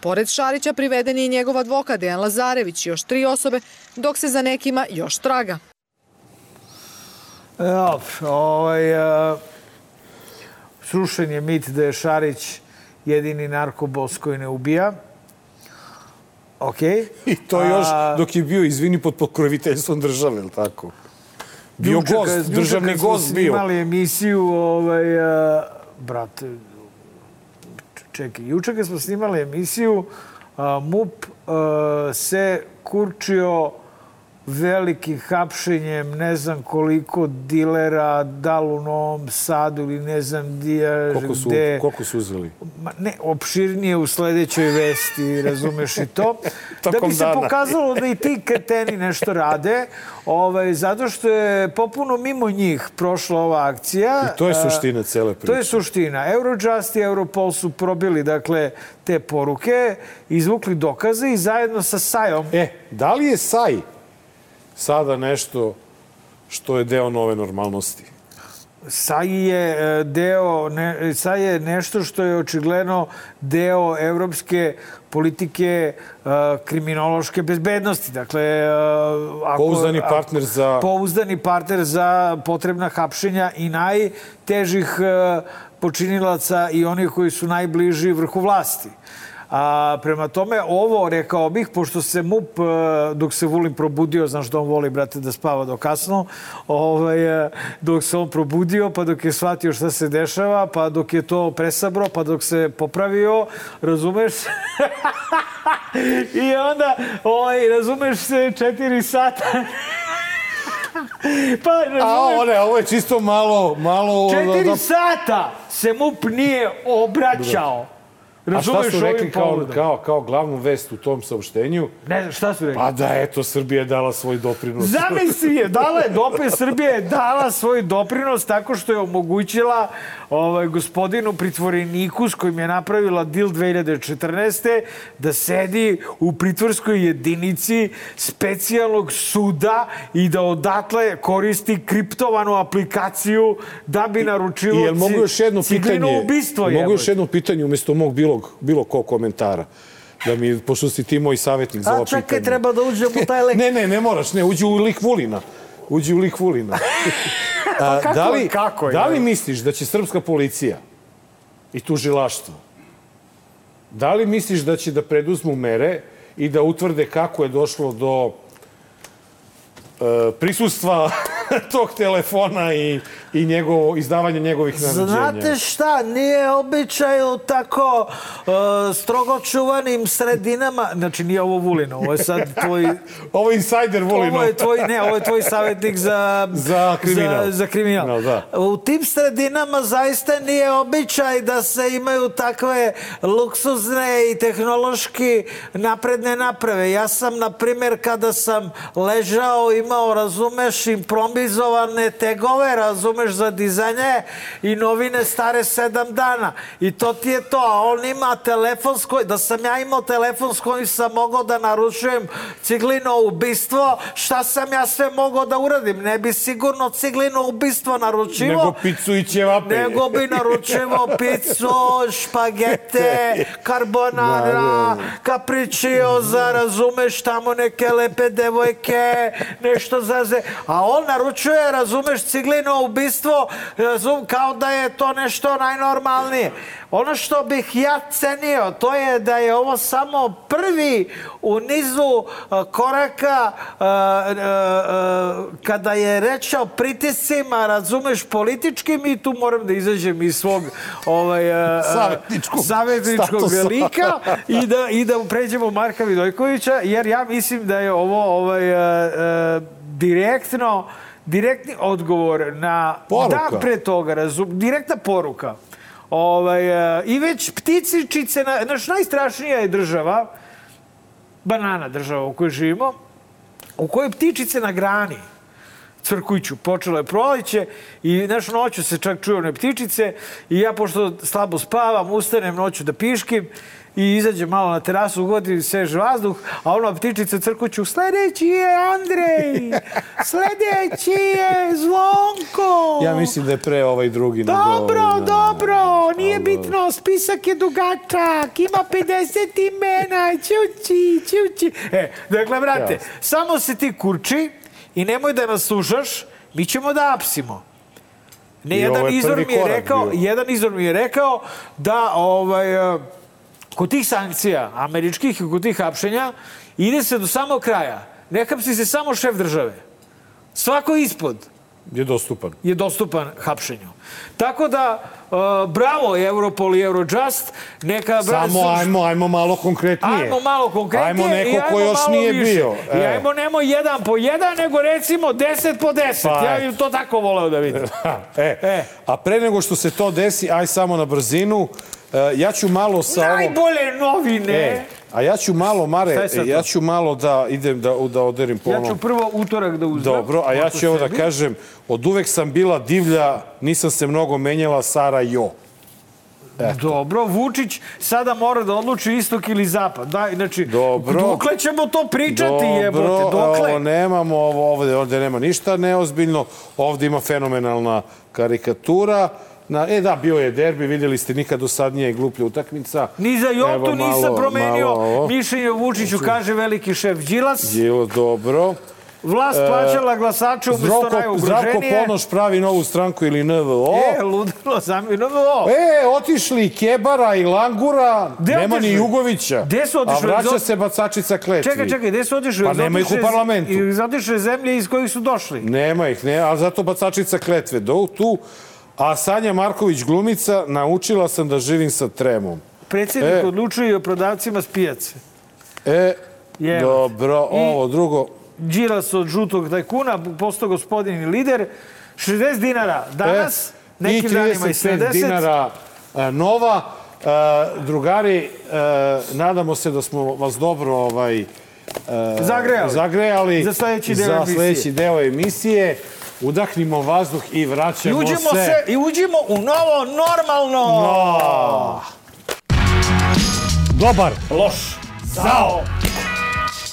Pored Šarića priveden je i njegov advokat Dejan Lazarević i još tri osobe, dok se za nekima još traga. Ja, ovaj, a, srušen je mit da je Šarić jedini narkobos koji ne ubija. Ok. I to još dok je bio, izvini, pod pokroviteljstvom države, ili tako? Bio Juče gost, kad- državni smo gost bio. snimali emisiju, ovaj, a, brate, čekaj, juče kad smo snimali emisiju, a, MUP a, se kurčio velikim hapšenjem, ne znam koliko dilera, da li u Novom Sadu ili ne znam gdje, Koliko su, gde. koliko su uzeli? Ma, ne, opširnije u sledećoj vesti, razumeš i to. da bi se dana. pokazalo da i ti kreteni nešto rade, ovaj, zato što je popuno mimo njih prošla ova akcija. I to je suština cele priče. To je suština. Eurojust i Europol su probili dakle, te poruke, izvukli dokaze i zajedno sa Sajom E, da li je Saj sada nešto što je deo nove normalnosti? SAI je e, deo, ne, SAI je nešto što je očigledno deo evropske politike uh, kriminološke bezbednosti. Dakle, uh, ako, Pouzdani partner za- Pouzdani partner za potrebna hapšenja i najtežih uh, počinilaca i onih koji su najbliži vrhu vlasti. A, prema tome, ovo, rekao bih, pošto se MUP, e, dok se Vulin probudio, znaš da on voli, brate, da spava do kasno, ovaj, e, dok se on probudio, pa dok je shvatio šta se dešava, pa dok je to presabro, pa dok se popravio, razumeš? I onda, ovaj, razumeš se, četiri sata... pa, razumeš, A ovo ne, ovo je čisto malo, malo... četiri da- sata se MUP nije obraćao. A šta Razumeš su rekli kao, kao, kao glavnu vest u tom saopštenju? Ne znam, šta su rekli? Pa da, eto, Srbija je dala svoj doprinos. Zamisli je, dala je, Dope Srbije je dala svoj doprinos tako što je omogućila ovaj, gospodinu pritvoreniku s kojim je napravila deal 2014. da sedi u pritvorskoj jedinici specijalnog suda i da odatle koristi kriptovanu aplikaciju da bi naručilo I jel mogu još jedno pitanje? ubistvo. mogu još jedno pitanje umjesto mog bilo, bilo kog komentara? Da mi, pošto si ti moj savjetnik za ovo A čekaj, pitanje. treba da uđem u taj lek. Ne, ne, ne moraš, ne, uđi u lik Vulina. Uđi u lik Vulina. A, kako- da li, kako je, da li misliš da će srpska policija i tužilaštvo, da li misliš da će da preduzmu mere i da utvrde kako je došlo do e, prisustva tog telefona i, i njegovo, izdavanje njegovih naređenja? Znate šta, nije običaj u tako uh, strogo čuvanim sredinama, znači nije ovo Vulin, ovo je sad tvoj... Ovo je insider Vulino. Ovo je tvoj, ne, ovo je tvoj savjetnik za... Za kriminal. Za, za kriminal. No, da. U tim sredinama zaista nije običaj da se imaju takve luksuzne i tehnološki napredne naprave. Ja sam, na primjer, kada sam ležao, imao, razumeš, improvizovane tegove, razumeš, za dizanje i novine stare sedam dana. I to ti je to. A on ima telefon s kojim, da sam ja imao telefon s kojim sam mogao da naručujem ciglino ubistvo, šta sam ja sve mogao da uradim? Ne bi sigurno ciglino ubistvo naručivo. Nego picu i ćevape. Nego bi naručivo picu, špagete, carbonara, capricciosa, razumeš, tamo neke lepe devojke, nešto zaze. A on naručuje, razumeš, ciglino ubistvo, razum, kao da je to nešto najnormalnije. Ono što bih ja cenio, to je da je ovo samo prvi u nizu uh, koraka uh, uh, kada je reč o pritiscima, razumeš, političkim i tu moram da izađem iz svog ovaj, Savjetničkog savjetničkog lika i da, i da pređemo Marka Vidojkovića, jer ja mislim da je ovo ovaj, direktno direktni odgovor na Poruka. dan pre toga, razum, direktna poruka. Ovaj, e, I već pticičice, na, naš najstrašnija je država, banana država u kojoj živimo, u kojoj ptičice na grani crkuću. Počelo je proleće i znaš, noću se čak čuju one ptičice i ja, pošto slabo spavam, ustanem noću da piškim i izađem malo na terasu, ugodim svež vazduh, a ona ptičica crkuću, sledeći je Andrej, sledeći je Zvonko. Ja mislim da je pre ovaj drugi. nego Dobro, ovaj, da. dobro, nije bitno, spisak je dugačak, ima 50 imena, ćući, ćući. E, dakle, brate, Jasno. samo se ti kurči i nemoj da nas slušaš, mi ćemo da apsimo. Ne, I jedan izvor mi je rekao, bio. jedan izvor mi je rekao da ovaj, kod tih sankcija američkih i kod tih hapšenja ide se do samog kraja. Ne hapsi se samo šef države. Svako ispod Je dostupan. je dostupan hapšenju. Tako da, uh, bravo Europol i Eurojust, neka... bra- Samo ajmo, ajmo malo konkretnije. Ajmo malo konkretnije Ajmo neko i ajmo ko još nije više. bio. I E. ajmo nemo jedan po jedan, nego recimo deset po deset. Pa, ja eto. bih to tako voleo da vidim. e, E. A pre nego što se to desi, aj samo na brzinu, e, ja ću malo sa ovom... Najbolje novine. E, a ja ću malo, Mare, ja ću malo da idem da, da oderim po Ja onom... ću prvo utorak da uzmem. Dobro, a ja ću evo da kažem, od uvek sam bila divlja, nisam se mnogo menjala, Sara Jo. Dobro, Vučić sada mora da odluči istok ili zapad. Da, znači, Dobro. dokle ćemo to pričati, jebote, dokle? ovo nemamo, ovo, ovde, ovde nema ništa neozbiljno, ovde ima fenomenalna karikatura. Na, e da, bio je derbi, videli ste nikad dosadnija i gluplja utakmica. Ni za Evo, jotu nisam malo- promenio malo mišljenje Vučiću, kaže veliki šef Đilas. Bilo dobro. Vlast plaćala glasače umesto Zdravko, Zdravko najugroženije. Ponoš pravi novu stranku ili NVO. E, ludilo, zamino ovo. E, otišli i Kebara i Langura, Gde nema otišli? ni Jugovića. Gde su otišli? A vraća se bacačica kletvi. Čekaj, čekaj, gde su otišli? Pa nema ih u parlamentu. I otišle zemlje iz kojih su došli. Nema ih, ne, ali zato bacačica kletve. Do, tu. A Sanja Marković glumica, naučila sam da živim sa tremom. Predsjednik E. odlučuje i o prodavcima s pijace. E, Jevo. dobro, I- ovo drugo. Đilas od žutog tajkuna, postao gospodin i lider. 60 dinara danas, e, nekim i danima i 35 70. dinara e, nova. E, drugari, e, nadamo se da smo vas dobro ovaj, e, Zagrejali. zagrejali Za sledeći deo za emisije. sledeći deo emisije. Udahnimo vazduh i I vraćamo uđemo, se. se, I uđemo u novo normalno. No. Dobar. Loš. Zao.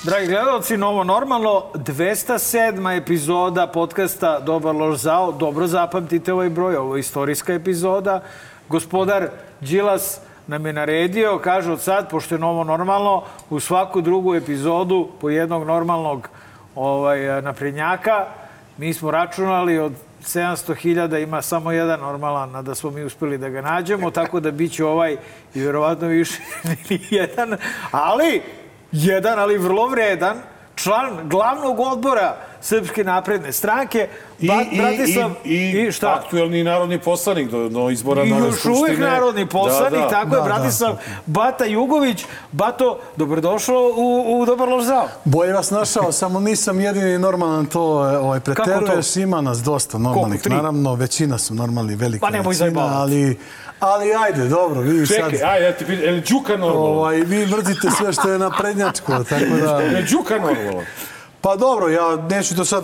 Dragi gledalci, novo normalno, 207. epizoda podcasta Dobar loš zao. Dobro zapamtite ovaj broj, ovo je istorijska epizoda. Gospodar Đilas nam je naredio, kaže od sad, pošto je novo normalno, u svaku drugu epizodu po jednog normalnog ovaj, naprednjaka. Mi smo računali od 700.000 ima samo jedan normalan, a da smo mi uspeli da ga nađemo, tako da bit će ovaj i verovatno više ni jedan, ali jedan, ali vrlo vredan, član glavnog odbora Srpske napredne stranke, I, Ba- i, Bratislav, i, i, šta? aktuelni narodni poslanik do, do izbora I nove još skupštine. uvijek narodni poslanik, Da, da. tako je, Da, da. Bratislav Bata Jugović. Bato, dobrodošao u, u Dobar loš zao. Bolje vas našao, samo nisam jedini normalan to ovaj, preteruješ. Ima nas dosta normalnih. Koliko? Naravno, većina su normalni, velika Pa većina, ali, ali ajde, dobro, vi Čekaj, sad... ajde, ja ti pitam, je li Đuka normalno? Ovaj, vi mrzite sve što je naprednjačko, tako da... Je li Đuka normalno? Pa dobro, ja neću to sad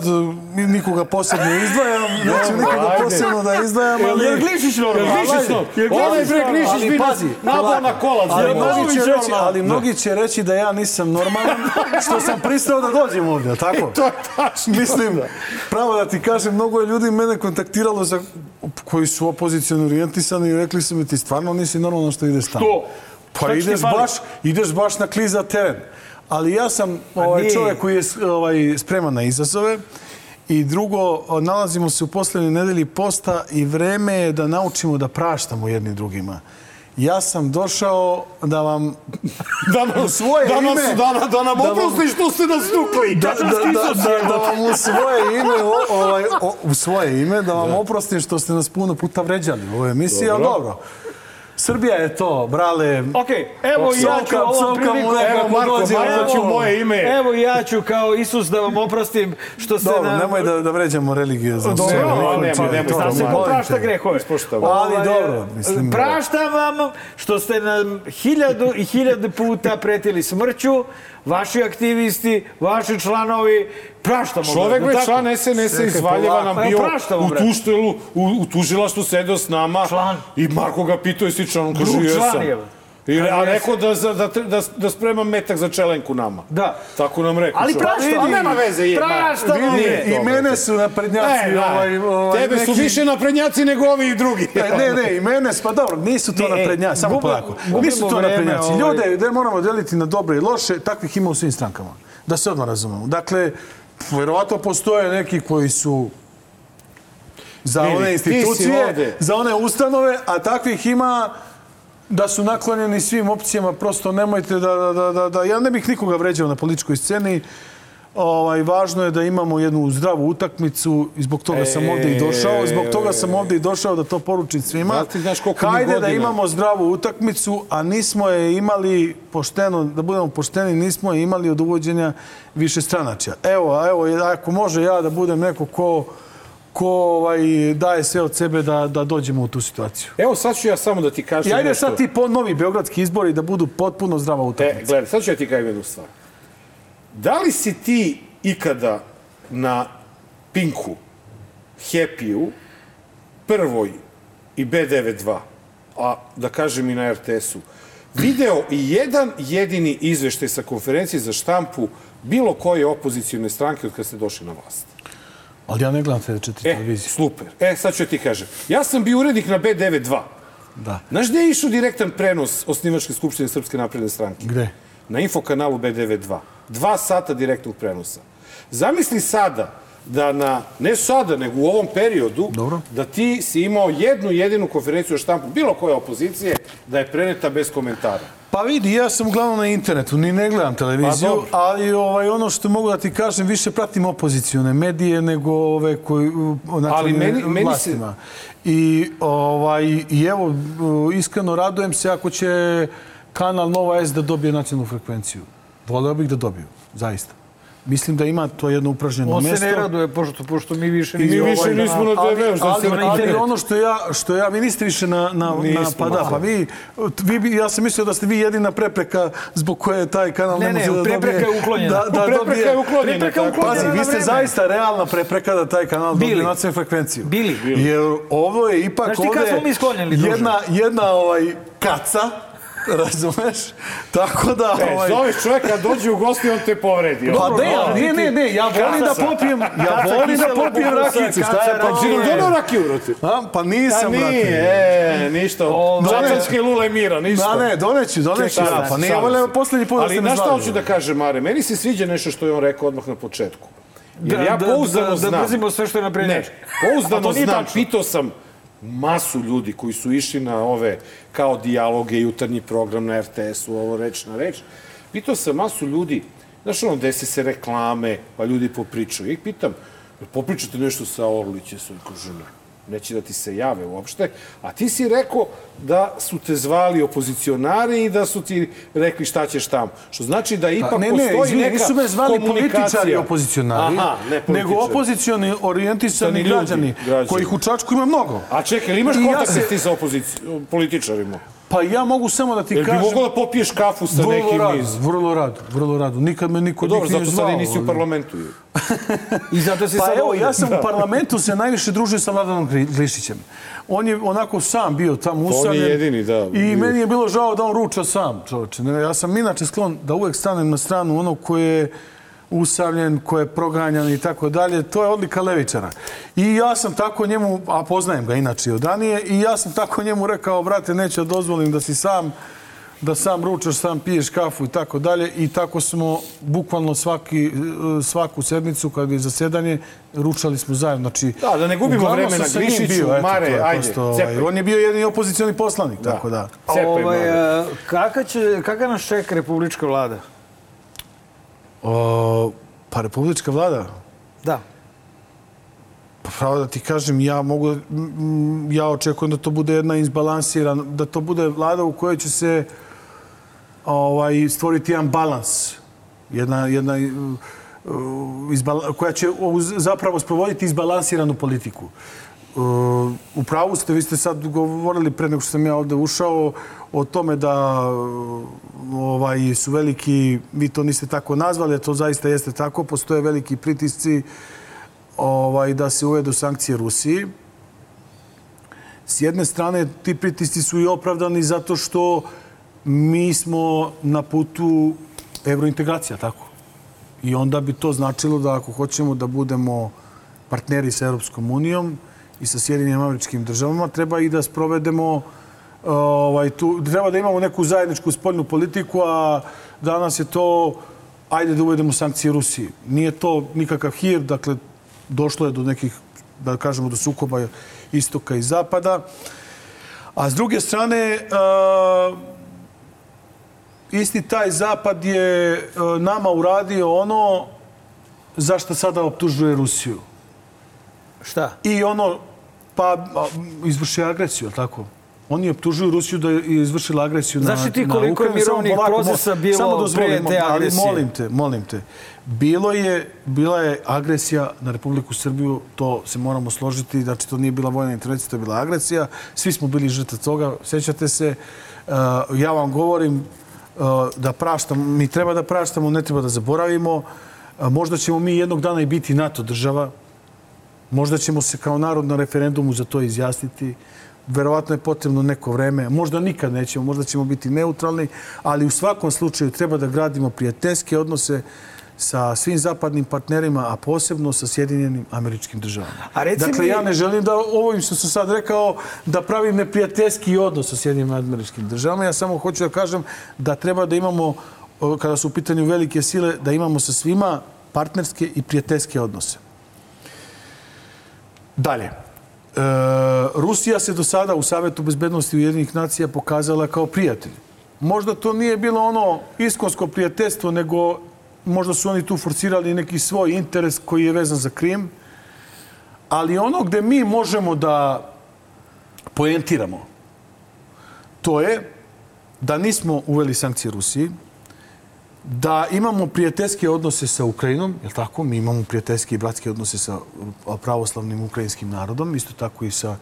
nikoga posebno izdvajam, neću nikoga posebno da izdvajam, ali... Jel Glišić normalno? Jel Glišić normalno? Ovaj bre Glišić Ali bi pazi, na kolac. Ali Jel mnogi, će reći, ali mnogi će reći da ja nisam normalan, što sam pristao da dođem ovdje, jel tako? To je tačno. Mislim, pravo da ti kažem, mnogo je ljudi mene kontaktiralo za, koji su opozicijalno orijentisani i rekli su mi ti stvarno nisi normalno što ideš tamo. Što? Pa ideš baš, ideš baš na kliza teren. Ali ja sam ovaj, čovjek koji je ovaj, spreman na izazove. I drugo, nalazimo se u posljednjoj nedelji posta i vreme je da naučimo da praštamo jedni drugima. Ja sam došao da vam Da nam, svoje da nam, ime- da, da nam da vam- oprosti što ste nas tukli. da, da, da, da, da vam u svoje ime, ovaj, u svoje ime, da vam oprostim što ste nas puno puta vređali u ovoj emisiji, ali dobro. Srbija je to, brale. Ok, evo ja ću ovom nekako Evo, Marko, dođe, Marko evo. će u moje ime. Evo ja ću kao Isus da vam oprostim što ste Dobro, na... nemoj da, da vređamo religiju. Za Dobro, sve. nemoj, Nemoj, nemoj, nemoj, to, Zna se prašta grehove. Ali Ovaj, dobro, mislim, Praštam vam što ste nam hiljadu i hiljadu puta pretili smrću, vaši aktivisti, vaši članovi, praštamo. Čovek brate, već tako? član SNS-a iz Valjeva nam polako. bio u tuštelu, u, u tužilaštvu sedeo s nama. Član. I Marko ga pitao jesi član, on kaže jesam. je. I, a rekao da, da, da, da spremam metak za čelenku nama. Da. Tako nam rekao. Ali čovek. praštamo. A nema veze. je, ma, Praštamo. vidi, Nije I mene su naprednjaci, E, da. ovaj, ovaj, Tebe su neki- više naprednjaci nego ovi i drugi. E, Ne, ne, i mene, pa dobro, nisu to Ne, e, naprednjaci, samo polako. Nisu to vreme, naprednjaci. ovaj. Ljude da moramo deliti na dobre i loše, takvih ima u svim strankama. Da se odmah razumemo. Dakle, verovatno postoje neki koji su za Vidi, one institucije, za one ustanove, a takvih ima da su naklonjeni svim opcijama, prosto nemojte da, da, da, da, da ja ne bih nikoga vređao na političkoj sceni, Ovaj, važno je da imamo jednu zdravu utakmicu i zbog toga sam ovde i došao. Zbog toga sam ovde i došao da to poručim svima. Hajde da imamo zdravu utakmicu, a nismo je imali pošteno, da budemo pošteni, nismo je imali od uvođenja više stranačja. Evo, a evo, ako može ja da budem neko ko ko ovaj, daje sve od sebe da, da dođemo u tu situaciju. Evo sad ću ja samo da ti kažem I ajde nešto. sad ti po novi beogradski izbori da budu potpuno zdrava E, utakmica. gledaj, sad ću ja ti kažem jednu stvar. Da li si ti ikada na Pinku, Happy-u, Prvoj i B92, a da kažem i na RTS-u, video i jedan jedini izveštaj sa konferencije za štampu bilo koje opozicijone stranke od kada ste došli na vlast. Ali ja ne gledam te četiri E, televizije. super. E, sad ću ti kažem. Ja sam bio urednik na B92. Da. Znaš gde je išao direktan prenos osnivačke skupštine Srpske napredne stranke? Gde? Na infokanalu B92. Dva sata direktnog prenosa. Zamisli sada da na, ne sada, nego u ovom periodu, Dobro. da ti si imao jednu jedinu konferenciju o štampu bilo koje opozicije, da je preneta bez komentara. Pa vidi, ja sam uglavnom na internetu, ni ne gledam televiziju, Pa ali ovaj, ono što mogu da ti kažem, više pratim opozicione medije nego ove koji Ali ali meni- meni se-. I, ovaj, I evo, iskreno radujem se ako će kanal Nova S da dobije nacionalnu frekvenciju. Voleo bih da dobiju, zaista. Mislim da ima to jedno upražnjeno On mesto. se ne raduje, pošto, pošto mi više I mi nismo više ovaj da- nismo na ali, TV-u, što ali, se na ali internetu. ono što ja, što ja, vi niste više na, na, na Nismo, pa da, pa vi, vi, ja sam mislio da ste vi jedina prepreka zbog koje taj kanal ne, Ne, ne, može da prepreka dobije. je uklonjena. Da, da Prepreka dobije, je uklonjena, Prepreka je uklonjena. Pazi, vi na ste zaista realna prepreka da taj kanal dobije Bili. nacionalnu frekvenciju. Bili. Jer ovo je ipak Znaš ti kad ovde smo mi sklonjeni, druže? jedna, jedna ovaj, kaca, razumeš? Tako da... E, ovaj, zoveš čovjeka, dođe u gosti, on te povredi. Pa ne, ali ne, ne, ne, ja volim da popijem, ja volim da popijem rakicu, šta je pa Pa si nam rakiju, brate? A, pa nisam, nije, brate. e, ništa. Čačanske lule mira, ništa. Da, ne, doneću, doneću ja. Pa nije ovo poslednji put da Ali ste me znaš šta zvali. hoću da kažem, Mare? Meni se sviđa nešto što je on rekao odmah na početku. Jer Da, ja da, pouzdano da, da znam... mrzimo sve što je naprednjač. Ne, pouzdano nije znam, pitao sam masu ljudi koji su išli na ove kao dijaloge, jutarnji program na RTS-u, ovo reč na reč. Pitao sam masu ljudi, znaš ono, desi se reklame, pa ljudi popričaju. I pitam, "Jel popričate nešto sa Orliće, svoj kaže ne. Neće da ti se jave uopšte. A ti si rekao da su te zvali opozicionari i da su ti rekli šta ćeš tamo. Što znači da ipak Pa, ne, ne, postoji izvini, neka nisu me zvali političari opozicionari, Aha, ne političari. nego opozicioni orijentisani ljudi, građani, građani. kojih u Čačku ima mnogo. A čekaj, imaš I ja se- ti sa opozicijom, političarima? Pa ja mogu samo da ti Jel bi kažem... mogla da popiješ kafu sa vrlo nekim rado, iz... vrlo rado, vrlo rado. Nikad me niko Pa Dobro, nije zato zvao. sad i nisi u parlamentu. I zato si Pa sad evo, ovdje. ja sam u parlamentu se najviše družio sa Vladanom Gli- Glišićem. On je onako sam bio tamo usamljen. jedini, da, I bio. meni je bilo žao da on ruča sam, čovječe. Ne, Ja sam inače sklon da uvek stanem na stranu onog koji je usamljen, ko je proganjan i tako dalje. To je odlika levičara. I ja sam tako njemu, a poznajem ga inače od ranije, i ja sam tako njemu rekao, brate, neću da dozvolim da si sam da sam ručaš, sam piješ kafu i tako dalje. I tako smo bukvalno svaki, eh, svaku sednicu kad je zasedanje, ručali smo zajedno. Znači, Da, da ne gubimo uglavnom vreme sam na sa njim Glišiću, bio, eto, Mare, to je ajde, prosto, ovaj. On je bio jedini opozicioni poslanik, tako da. Cepaj Ovaj, e, kaka, će, kaka nas čeka republička vlada? O, pa republička vlada, Da. pravo da ti kažem, ja mogu, ja očekujem da to bude jedna izbalansirana, da to bude vlada u kojoj će se ovaj, stvoriti jedan balans. Jedna, jedna uh, uh, izbala, koja će zapravo sprovoditi izbalansiranu politiku. Uh, u pravu ste, vi ste sad govorili pre nego što sam ja ovde ušao o tome da ovaj, su veliki, vi to niste tako nazvali, to zaista jeste tako, postoje veliki pritisci ovaj, da se uvedu sankcije Rusiji. S jedne strane, ti pritisci su i opravdani zato što mi smo na putu evrointegracija, tako? I onda bi to značilo da ako hoćemo da budemo partneri sa Europskom unijom i sa Sjedinim američkim državama, treba i da sprovedemo ovaj, tu, treba da imamo neku zajedničku spoljnu politiku, a danas je to ajde da uvedemo sankcije Rusiji. Nije to nikakav hir, dakle, došlo je do nekih, da kažemo, do sukoba istoka i zapada. A s druge strane, uh, isti taj zapad je uh, nama uradio ono za što sada optužuje Rusiju. Šta? I ono, pa a, izvršio agresiju, tako? Oni optužuju Rusiju da je izvršila agresiju Znaš na li ti na koliko je Ukrajinu? Mirovnih procesa bilo samo dozvoli, pre te ali agresije? Molim te, molim te. Bilo je, bila je agresija na Republiku Srbiju, to se moramo složiti, znači to nije bila vojna intervencija, to je bila agresija. Svi smo bili žrtve toga, sećate se. Uh, ja vam govorim uh, da praštamo, mi treba da praštamo, ne treba da zaboravimo. Uh, možda ćemo mi jednog dana i biti NATO država, Možda ćemo se kao narod na referendumu za to izjasniti. Verovatno je potrebno neko vreme. Možda nikad nećemo, možda ćemo biti neutralni, ali u svakom slučaju treba da gradimo prijateljske odnose sa svim zapadnim partnerima, a posebno sa Sjedinjenim američkim državama. A dakle, mi- ja ne želim da ovim što sam sad rekao da pravim neprijateljski odnos sa Sjedinjenim američkim državama. Ja samo hoću da kažem da treba da imamo, kada su u pitanju velike sile, da imamo sa svima partnerske i prijateljske odnose. Dalje. E, Rusija se do sada u Savetu bezbednosti Ujedinjenih nacija pokazala kao prijatelj. Možda to nije bilo ono iskonsko prijateljstvo, nego možda su oni tu forsirali neki svoj interes koji je vezan za Krim. Ali ono gde mi možemo da poentiramo, to je da nismo uveli sankcije Rusiji, da imamo prijateljske odnose sa Ukrajinom, je tako? Mi imamo prijateljske i bratske odnose sa pravoslavnim ukrajinskim narodom, isto tako i sa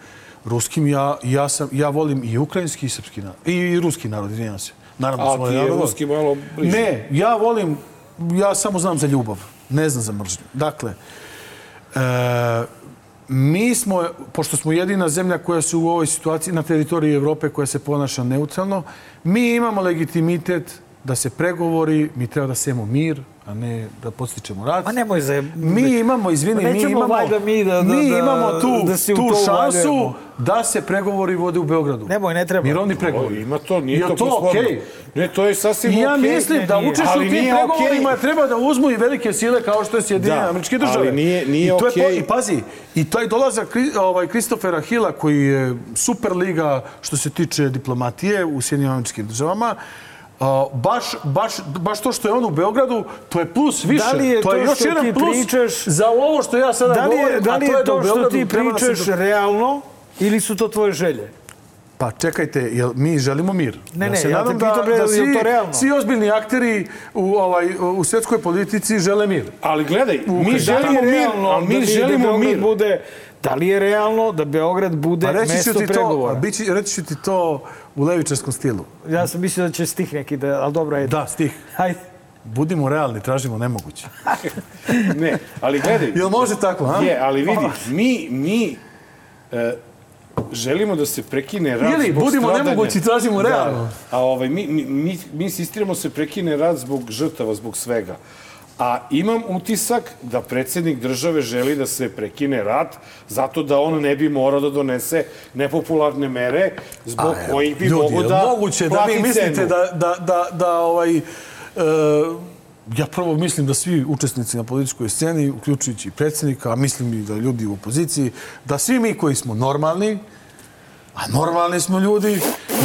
ruskim. Ja, ja, sam, ja volim i ukrajinski i srpski narod. I, i ruski narod, izvinjam se. Naravno, A ti je narode. ruski malo bliže. Ne, ja volim, ja samo znam za ljubav, ne znam za mržnju. Dakle, e, mi smo, pošto smo jedina zemlja koja se u ovoj situaciji na teritoriji Evrope koja se ponaša neutralno, mi imamo legitimitet da se pregovori, mi treba da sejemo mir, a ne da podstičemo rat. Ma nemoj za... Mi imamo, izvini, mi imamo, valjda mi da- da- mi da- imamo tu, da se tu šansu da se pregovori vode u Beogradu. Nemoj, ne treba. Mirovni O, pregovori. ima to, nije Jel to, to okej? Ne, to je sasvim I ja okej. mislim da učešće u tim pregovorima okej. treba da uzmu i velike sile kao što je Sjedinjene Da, američke države. ali nije- nije I to je okej. I pazi, i taj dolazak ovaj, Kristofera Hila koji je super liga što se tiče diplomatije u Sjedinjenim američkim državama, a, baš, baš, baš to što je on u Beogradu, to je plus više. Da li je to je to još što jedan ti plus pričaš- za ovo što ja sada Da li je, govorim, da a li to je je da u to što Beogradu ti da pričaš realno ili su to tvoje želje? Pa čekajte, jel mi želimo mir? Ne, ne, se ja te nadam pitam, bre, da, da svi, to realno? svi ozbiljni akteri u, ovaj, u svetskoj politici žele mir. Ali gledaj, mi Da li je želimo mir, realno ali mi da bi- da želimo Beograd mir. Bude, da li je realno da Beograd bude Pa reći mesto ti to, pregovora? bići, reći ću ti to u levičarskom stilu. Ja sam mislio da će stih neki da, ali dobro je. Da, stih. Hajde. Budimo realni, tražimo nemoguće. Ne, ali gledaj. Jel može tako, a? Je, ali vidi, mi, mi e, želimo da se prekine rat Ili zbog budimo stradanja. nemogući, tražimo realno. Da, a ovaj, mi, mi, mi, mi insistiramo se prekine rat zbog žrtava, zbog svega. A imam utisak da predsednik države želi da se prekine rat zato da on ne bi morao da donese nepopularne mere zbog kojih bi mogo da moguće da vi mislite cenu. da, da, da, da ovaj, e, ja prvo mislim da svi učesnici na političkoj sceni, uključujući i predsjednika, a mislim i da ljudi u opoziciji, da svi mi koji smo normalni, a normalni smo ljudi,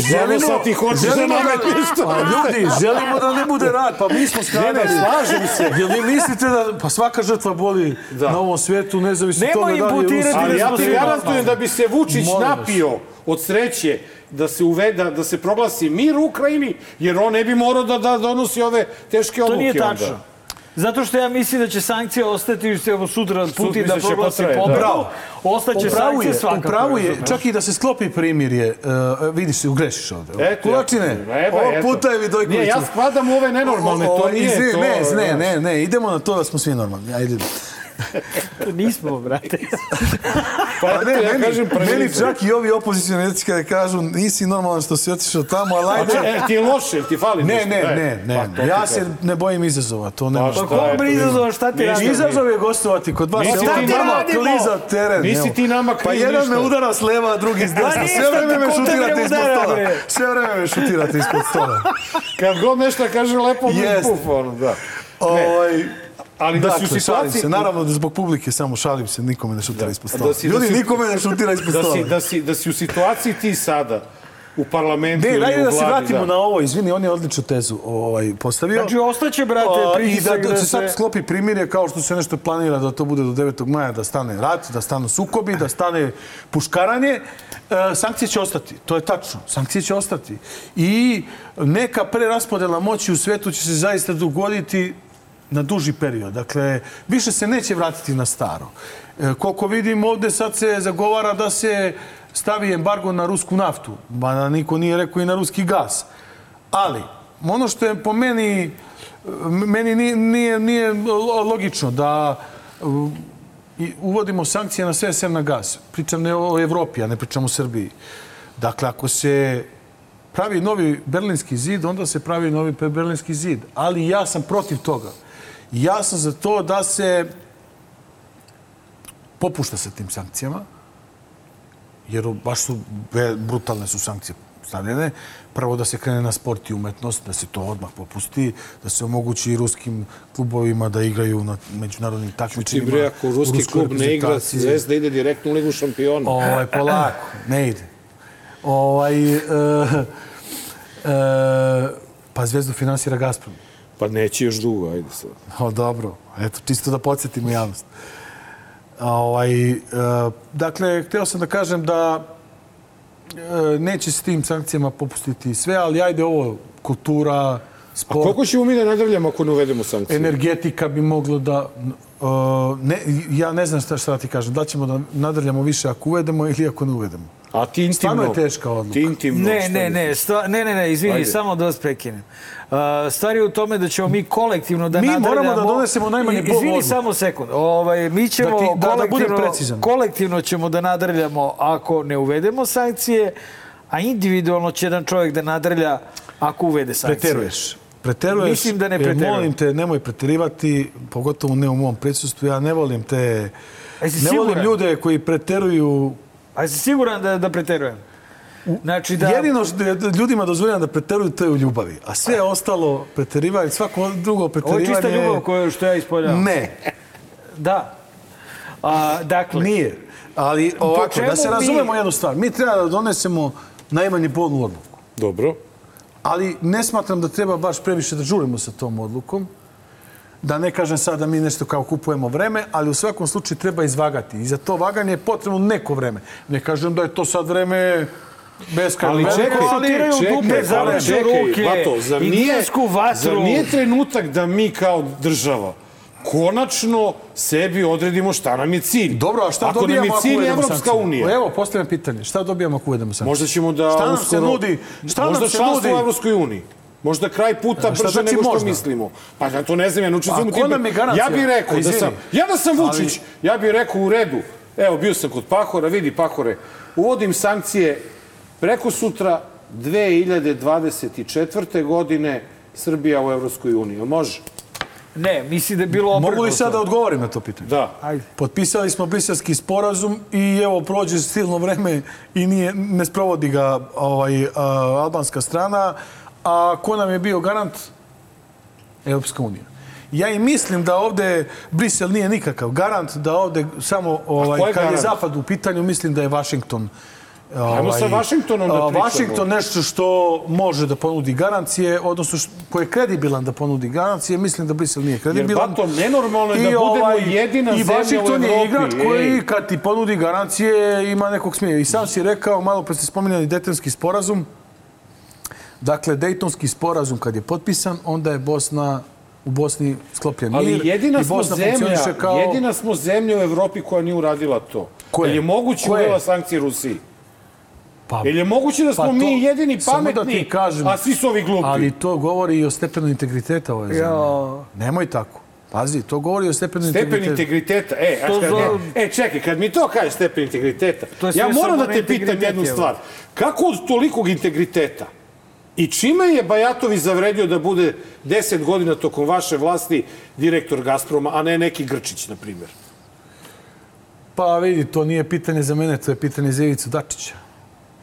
Želimo sad ti hoćeš da nametneš to. Pa ljudi, želimo da ne bude rat, pa mi smo stradali. Ne, ne, slažem se. Jel vi mislite da, pa svaka žrtva boli na ovom svijetu, nezavisno toga da li je imputirati Rusi. Ali da ja ti garantujem da bi se Vučić Molim napio od sreće da se uveda, da se proglasi mir u Ukrajini, jer on ne bi morao da, da donosi ove teške To odluke. nije onda. Zato što ja mislim da će sankcije ostati, što evo sutra Putin da da će proglasi da. pobedu, Bravo. ostaće sankcije je, svakako. upravo je, čak i da se sklopi primirje, uh, vidiš se, ugrešiš ovde. Eto, Kulačine, evo, ovog eto. puta je Vidojković. Nije, ja spadam u ove nenormalne, to nije to. Ne, ne, ne, ne, idemo na to da smo svi normalni. Ajde. Nismo, brate. Pa, Pa ne, ja meni, kažem prvi meni čak i ovi opozicijani kada kažu nisi normalan što si otišao tamo, ali ajde. E, ti je loše, ti fali Ne, nešto. ne, ne, ne. pa ja se kažem. ne bojim izazova, to ne Pa može. šta? Ko bre izazova, šta ti radi? Izazov je gostovati kod vas. Nisi ti nama kliza teren. Nisi ti nama Pa kriv jedan me udara s leva, drugi s desna. ništa, Sve vreme me šutirate ispod udara, stola. Sve vreme me šutirate ispod stola. Kad god nešto kaže lepo, mi puf, ono, da. Ovaj, Ali da si u dakle, situaciji... se. Naravno da zbog publike samo šalim se, nikome ne šutira ispod stola. Da si- da Ljudi, si- nikome ne šutira ispod Da stola. si, da, si, da si u situaciji ti sada u parlamentu Ne, ili u da se vladi, vratimo da. na ovo. Izvini, on je odličnu tezu ovaj, postavio. Znači, ostaće, brate, A, I da, da da se sad se... sklopi primirje kao što se nešto planira da to bude do 9. maja, da stane rat, da stanu sukobi, da stane puškaranje. E, sankcije će ostati, to je tačno. Sankcije će ostati. I neka preraspodela moći u svetu će se zaista dogoditi na duži period. Dakle, više se neće vratiti na staro. E, koliko vidim, ovde sad se zagovara da se stavi embargo na rusku naftu. Ba niko nije rekao i na ruski gas. Ali, ono što je po meni, meni nije, nije, nije lo- logično da i uvodimo sankcije na sve sem na gas. Pričam ne o Evropi, a ne pričam o Srbiji. Dakle, ako se pravi novi berlinski zid, onda se pravi novi berlinski zid. Ali ja sam protiv toga. Ja sam za to da se popušta sa tim sankcijama, jer baš su brutalne su sankcije stavljene. Prvo da se krene na sport i umetnost, da se to odmah popusti, da se omogući i ruskim klubovima da igraju na međunarodnim takmičenjima. bre, ako ruski klub ne igra. Zvezda ide direktno u Ligu šampiona. Ovaj, polako, ne ide. Ovaj, e, e, pa Zvezdu finansira Gazprom. Pa neće još dugo, ajde sad. O, dobro. Eto, čisto da podsjetimo javnost. Ovaj, e, dakle, hteo sam da kažem da e, neće s tim sankcijama popustiti sve, ali ajde ovo, kultura, A sport, koliko ćemo mi da nadavljamo ako ne uvedemo sankcije? energetika bi moglo da... e, ne, ja ne znam šta, šta da ti kažem. Da ćemo da nadrljamo više ako uvedemo ili ako ne uvedemo. A ti intimno? Stvarno je teška odluka. Ti intimno? Ne, ne, ne, stva, ne, ne, ne, izvini, Ajde. samo da vas prekinem. Uh, stvar je u tome da ćemo mi kolektivno da Mi nadrljamo... moramo da donesemo najmanje bol Izvini samo sekund. Ovaj, mi ćemo Da ti- da- da budem kolektivno, precizan. kolektivno ćemo da nadrljamo ako ne uvedemo sankcije, a individualno će jedan čovjek da nadrlja ako uvede sankcije. Preteruješ. Preteruješ. Mislim da ne e, preterujem. Molim te, nemoj preterivati, pogotovo ne u mom prisustvu. Ja ne volim te... Ne volim ljude koji preteruju... A jesi siguran da, da preterujem? Znači da... Jedino što je ljudima dozvoljeno da preteruju, to je u ljubavi. A sve ostalo preterivanje, svako drugo Ovo preterivanje... je čista ljubav koju što ja ispoljam. Ne, Da. A, dakle, nije. Ali ovako, da se mi- razumemo jednu stvar. Mi treba da donesemo najmanje bolnu odluku. Dobro. Ali ne smatram da treba baš previše da žurimo sa tom odlukom. Da ne kažem sad da mi nešto kao kupujemo vreme, ali u svakom slučaju treba izvagati. I za to vaganje je potrebno neko vreme. Ne kažem da je to sad vreme beskrajno. Ali čekaj, ali- čekaj, ali zavrću čekaj, ruke Vato, zar nije, vatru. zar nije trenutak da mi kao država konačno sebi odredimo šta nam je cilj? Dobro, a šta ako dobijamo nam je ako cilj uvedemo Evropska unija? Evo, postavljam pitanje. Šta dobijamo ako uvedemo sankcije? Možda ćemo da Šta nam se uskoro... nudi? Šta možda nam se članstvo nudi? u Evropskoj uniji. Možda kraj puta brže znači nego što možda? mislimo. Pa ja to ne znam, ja učestvujem A u ko tim- nam je garancija? Ja bih rekao da sam... Ja da sam Vučić, Ali- ja bih rekao u redu. Evo, bio sam kod Pahora, vidi Pahore, uvodim sankcije preko sutra 2024. godine Srbija u Evropskoj uniji. Može? ne, misli da je bilo obrnuto. Mogu li sad da odgovorim na to pitanje? Da. Ajde. Potpisali smo briselski sporazum i evo prođe silno vreme i nije, ne sprovodi ga ovaj, albanska strana. A ko nam je bio garant? Europska unija. Ja i mislim da ovde Brisel nije nikakav garant, da ovde samo ovaj, je kad je garant? zapad u pitanju, mislim da je Washington Ajmo sa Vašingtonom da pričamo. Vašington nešto što može da ponudi garancije, odnosno š- ko je kredibilan da ponudi garancije, mislim da Brisel nije Jer, kredibilan. Bato, nenormalno je da I, budemo ovaj, jedina I zemlja u Evropi. je igrač koji kad ti ponudi garancije ima nekog smija. I sam si rekao, malo pre ste spominjali Dejtonski sporazum. Dakle, Dejtonski sporazum kad je potpisan, onda je Bosna u Bosni sklopljen mir. Ali jedina i smo Bosna zemlja, funkcioniše kao... jedina smo zemlja u Evropi koja nije uradila to. Ko je? Jel je moguće Ko je? uvela sankcije Rusiji? Pa, Jel je moguće da smo Pa to- mi jedini da pametni, ti kažem, a svi su ovi glupi? Ali to govori i o stepenu integriteta ove zemlje. Ja. Nemoj tako. Pazi, to govori o stepenu Stepen integriteta. integriteta. E, To kad, zove- e, čekaj, kad mi to kažeš stepen integriteta, ja moram da te pitam jednu stvar. Kako od tolikog integriteta i čime je Bajatovi zavredio da bude 10 godina tokom vaše vlasti direktor Gazproma, a ne neki Grčić, na primjer? Pa vidi, to nije pitanje za mene, to je pitanje za Ivicu Dačića.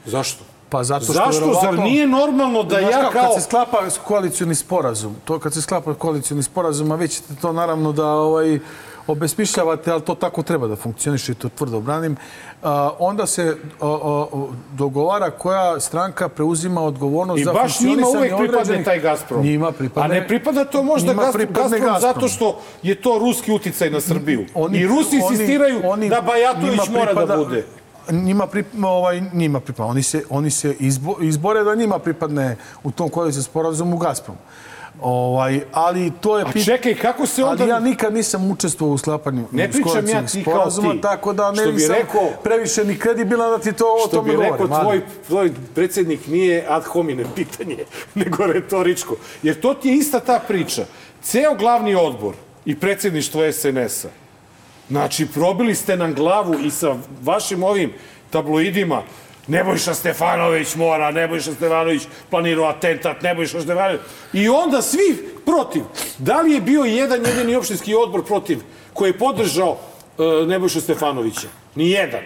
Zašto? Pa zato što Zašto? verovatno- Zar nije normalno da ja kao... Kad se sklapa koalicioni sporazum, to kad se sklapa koalicioni sporazum, a vi ćete to naravno da ovaj, obesmišljavate, ali to tako treba da funkcioniše i to tvrdo branim, onda se dogovara koja stranka preuzima odgovornost I za baš njima funkcionisanje uvek pripadne određenih- taj Gazprom. Njima pripadne. A ne pripada to možda Gazprom, zato što je to ruski uticaj na Srbiju. Oni- I Rusi insistiraju da Bajatović mora da pripada- bude. Njima, pri, ovaj, njima pripada. Oni se, oni se izbo, izbore da njima pripadne u tom koalicijskom sporazumu Gazprom. Ovaj, ali to je... A čekaj, kako se onda... Ali ja nikad nisam učestvovao u sklapanju Ne pričam ja ti kao ti. tako da ne Što bi rekao- previše ni kredibilan da ti to o Što tome bi govorim. rekao, ali- tvoj, tvoj predsjednik nije ad hominem pitanje, nego retoričko. Jer to ti je ista ta priča. Ceo glavni odbor i predsjedništvo SNS-a, znači, probili ste nam glavu i sa vašim ovim tabloidima, Nebojša Stefanović mora, Nebojša Stefanović planirao atentat, Nebojša Stefanović. I onda svi protiv. Da li je bio jedan jedini opštinski odbor protiv koji je podržao uh, Nebojšu Stefanovića? Ni jedan.